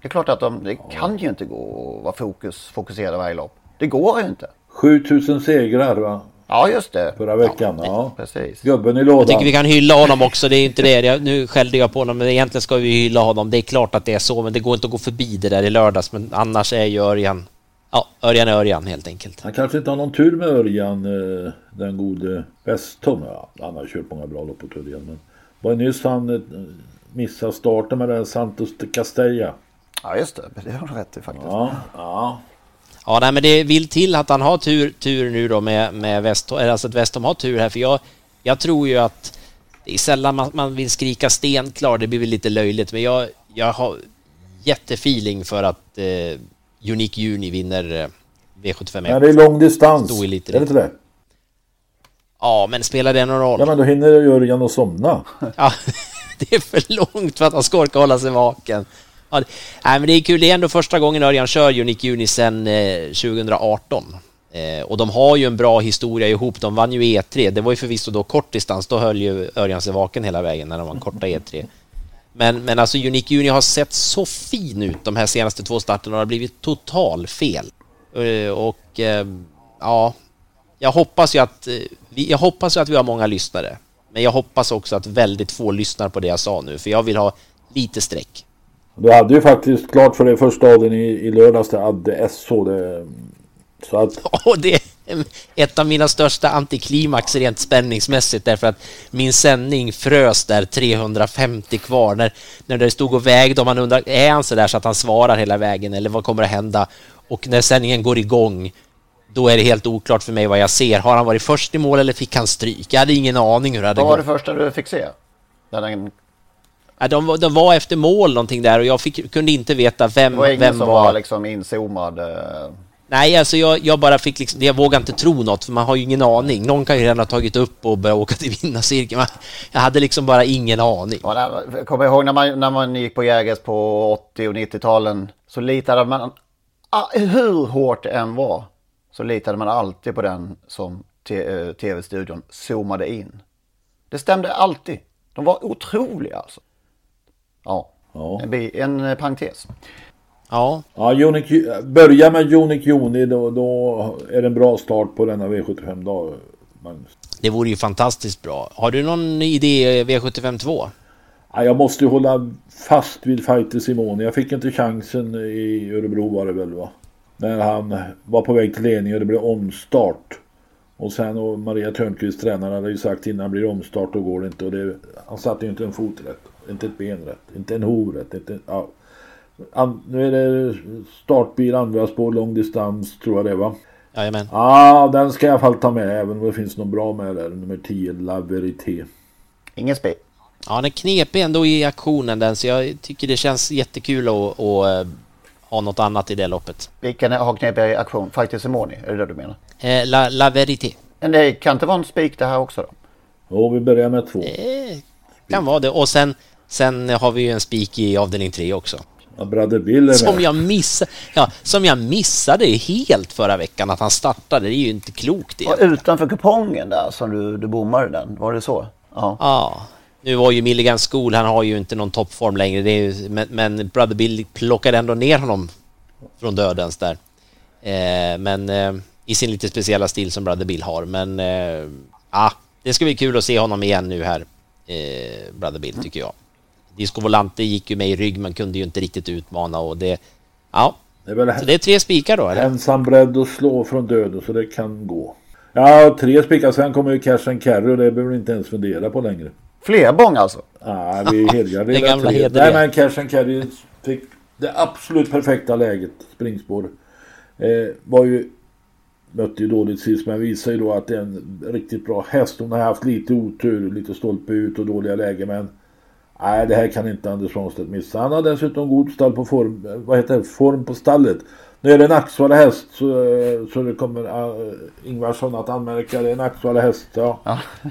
Det är klart att de, det kan ju inte gå att vara fokus, fokuserade varje lopp. Det går ju inte. 7000 segrar va? Ja, just det. Förra veckan. Ja, precis. Gubben i jag lådan. tycker vi kan hylla honom också. Det är inte det. Jag, nu skällde jag på honom, men egentligen ska vi hylla honom. Det är klart att det är så, men det går inte att gå förbi det där i lördags. Men annars är ju Örjan... Ja, Örjan är Örjan helt enkelt. Han kanske inte har någon tur med Örjan, eh, den gode Westholm. Ja, han har kört många bra lopp på Örjan. Men var nyss han eh, missade starten med den Santos de Castella. Ja, just det. Det har du rätt i faktiskt. Ja, ja. Ja, nej, men det vill till att han har tur, tur nu då med, med Westholm, alltså att Westholm har tur här, för jag, jag tror ju att det är sällan man, man vill skrika stenklar, det blir väl lite löjligt, men jag, jag har jättefeeling för att eh, Unique Juni vinner eh, V75 Men det är lång distans. Är det inte det? Ja, men spelar det någon roll? Ja men då hinner Örjan att somna. Ja, det är för långt för att han ska orka hålla sig vaken. Ja, det, nej, men det är kul. Det är ändå första gången Örjan kör Unique Juni sedan eh, 2018. Eh, och de har ju en bra historia ihop. De vann ju E3. Det var ju förvisso då kort distans. Då höll ju Örjan sig vaken hela vägen när de vann korta E3. Men, men alltså Unique Juni har sett så fin ut de här senaste två starterna och det har blivit total fel. Eh, och eh, ja, jag hoppas ju att eh, vi, jag hoppas ju att vi har många lyssnare. Men jag hoppas också att väldigt få lyssnar på det jag sa nu, för jag vill ha lite streck. Du hade ju faktiskt klart för dig första dagen i, i lördags det hade SH. Det, så att... Och det är ett av mina största antiklimax rent spänningsmässigt därför att min sändning frös där 350 kvar när, när det stod och vägde och man undrar är han så där så att han svarar hela vägen eller vad kommer att hända? Och när sändningen går igång då är det helt oklart för mig vad jag ser. Har han varit först i mål eller fick han stryk? Jag hade ingen aning hur det hade Vad var gått. det första du fick se? När den de, var- de var efter mål någonting där och jag fick, kunde inte veta vem, Det var ingen vem som var... var liksom inzoomad. eh, Nej, alltså jag, jag bara fick liksom, jag vågar inte tro något för man har ju ingen aning. Någon kan ju redan ha tagit upp och börjat åka till vinnarcirkeln. Jag hade liksom bara ingen aning. Ja, kommer ihåg när man, när man gick på Jägers på 80 och 90-talen. Så litade man, ah, hur hårt det än var, så litade man alltid på den som eh, tv-studion zoomade in. Det stämde alltid. De var otroliga alltså. Ja, En, bi- en eh, parentes. Ja. Ja, Unique, börja med Unique Juni då, då är det en bra start på denna V75-dag, Magnus. Det vore ju fantastiskt bra. Har du någon idé V75 2? Ja, jag måste ju hålla fast vid Fighter Simone. Jag fick inte chansen i Örebro var det väl va? När han var på väg till ledning och det blev omstart. Och sen och Maria Törnqvist tränaren hade ju sagt innan blir det omstart då går det inte. Och det, han satte ju inte en fot rätt. Inte ett ben rätt. Inte en hov rätt. Inte, ja. An, nu är det startbil, andra spår, lång distans tror jag det va? Jajamän. Ja, den ska jag i alla fall ta med även om det finns något bra med där. Nummer 10, La Verité. Ingen spel. Ja, den är knepig ändå i aktionen den, så jag tycker det känns jättekul att, att eh, ha något annat i det loppet. Vilken har knepigare aktion? Fighter Simoni, är det det du menar? Eh, La, La Verité. Men det kan inte vara en spik det här också då? Jo, vi börjar med två. Det kan vara det. Och sen, sen har vi ju en spik i avdelning 3 också. Ja, Brother Bill är med. Som jag, missade, ja, som jag missade helt förra veckan att han startade. Det är ju inte klokt Och det. utanför kupongen där som du, du bommade den, var det så? Ja. Ja. Nu var ju Milligan School, han har ju inte någon toppform längre. Det är ju, men, men Brother Bill plockade ändå ner honom från dödens där. Eh, men eh, i sin lite speciella stil som Brother Bill har. Men eh, ah, det ska bli kul att se honom igen nu här, eh, Brother Bill, tycker jag. Disco Volante gick ju med i rygg, men kunde ju inte riktigt utmana och det... Ja, Det är väl så det är tre spikar då, eller? ensam beredd att slå från döden så det kan gå. Ja, tre spikar. Sen kommer ju Cash and Carry och det behöver vi inte ens fundera på längre. Fler bång alltså? Ja, vi är hederliga. Den gamla tre. Nej, men Cash and Carry fick det absolut perfekta läget. Springspår. Eh, var ju... Mötte ju dåligt sist men visar ju då att det är en riktigt bra häst. Hon har haft lite otur, lite stolpe ut och dåliga lägen men Nej, det här kan inte Anders Svanstedt missa. Han har dessutom god stall på form, vad heter det, form på stallet. Nu är det en Axvalla häst så, så det kommer uh, Ingvarsson att anmärka. Det är en Axvalla häst. Ja.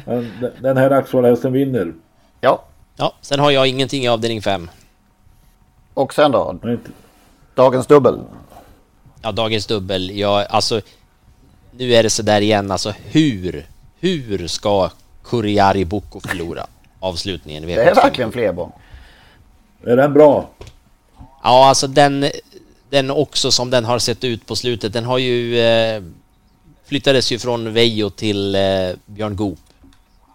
Men den- den här Axvalla hästen vinner. Ja. Ja, sen har jag ingenting i avdelning 5. Och sen då? Dagens dubbel. Ja, dagens dubbel. Ja, alltså... Nu är det så där igen, alltså hur? Hur ska Kuriari Boko förlora avslutningen? Det är V75? verkligen fler bång. Är den bra? Ja, alltså den, den också som den har sett ut på slutet, den har ju... Eh, flyttades ju från Vejo till eh, Björn Goop.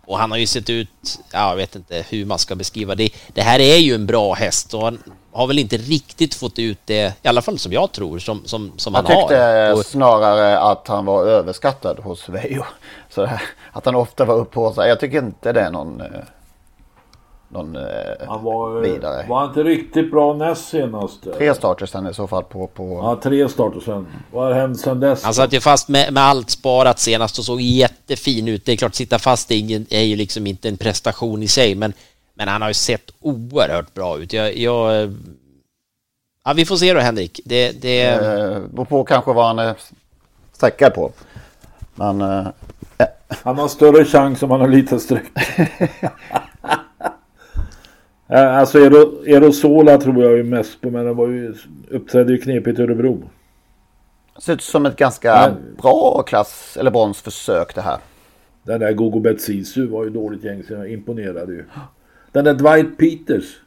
Och han har ju sett ut, ja, jag vet inte hur man ska beskriva det. Det här är ju en bra häst och han har väl inte riktigt fått ut det, i alla fall som jag tror, som, som, som Jag han har. tyckte Och- snarare att han var överskattad hos Veijo. Så att han ofta var uppe på sig. Jag tycker inte det är någon, eh, någon eh, Han var, vidare. var inte riktigt bra näst senast. Tre starter sen i så fall på... på... Ja, tre starter sen. Vad har hänt sen dess? Han satt ju fast med, med allt sparat senast och såg jättefin ut. Det är klart, sitta fast är, ingen, är ju liksom inte en prestation i sig, men, men han har ju sett oerhört bra ut. Jag, jag, ja, vi får se då, Henrik. Det, det, Eh, beror på kanske vad han är sträckad på. Men... Eh, Han har större chans om han har lite streck. Eh, alltså Ero- Erosola tror jag är mest på men den var ju, uppträdde ju knepigt i Örebro. ser ut som ett ganska bra klass eller bronsförsök det här. Den där Gogo Betsisu var ju dåligt gäng så jag imponerade ju. Den där Dwight Peters.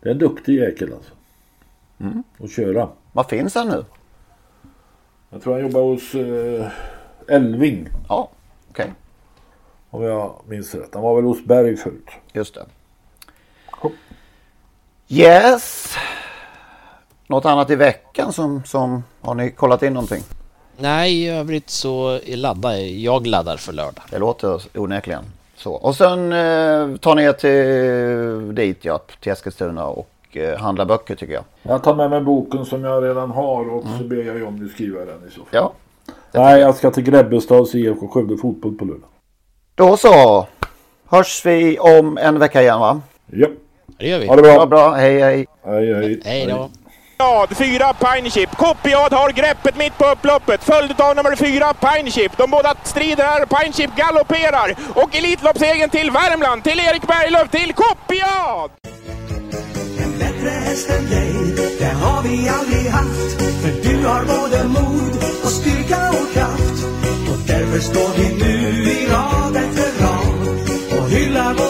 Det är en duktig jäkel alltså. Mm. Att köra. Vad finns han nu? Jag tror han jobbar hos eh, Elving. Ja, okej. Om jag minns rätt. Han var väl hos Berg förut. Just det. Yes. Något annat i veckan som, som har ni kollat in någonting? nej, i övrigt så laddar jag. Jag laddar för lördag. Det låter onekligen så. Och sen eh, tar ni er till dit ja, till Eskilstuna och eh, handlar böcker tycker jag. Jag tar med mig boken som jag redan har och så ber jag Jonny skriva den i så fall. Ja. Nej, jag ska till Grebbestads IFK Skövde Fotboll på lördag. Då så. Hörs vi om en vecka igen va? Ja. Det gör vi. Ha det bra. Ja, bra. Hej, hej. Hej, hej. Hej då. Fyra Pinechip. Kopiad har greppet mitt på upploppet, följd av nummer fyra Pinechip. De båda strider här, Pinechip galopperar. Och Elitloppsegen till Värmland, till Erik Berglöf, till Kopiad! Bättre häst än dig, det har vi aldrig haft. För du har både mod och styrka och kraft. Och därför står vi nu i rad efter rad och hyllar våran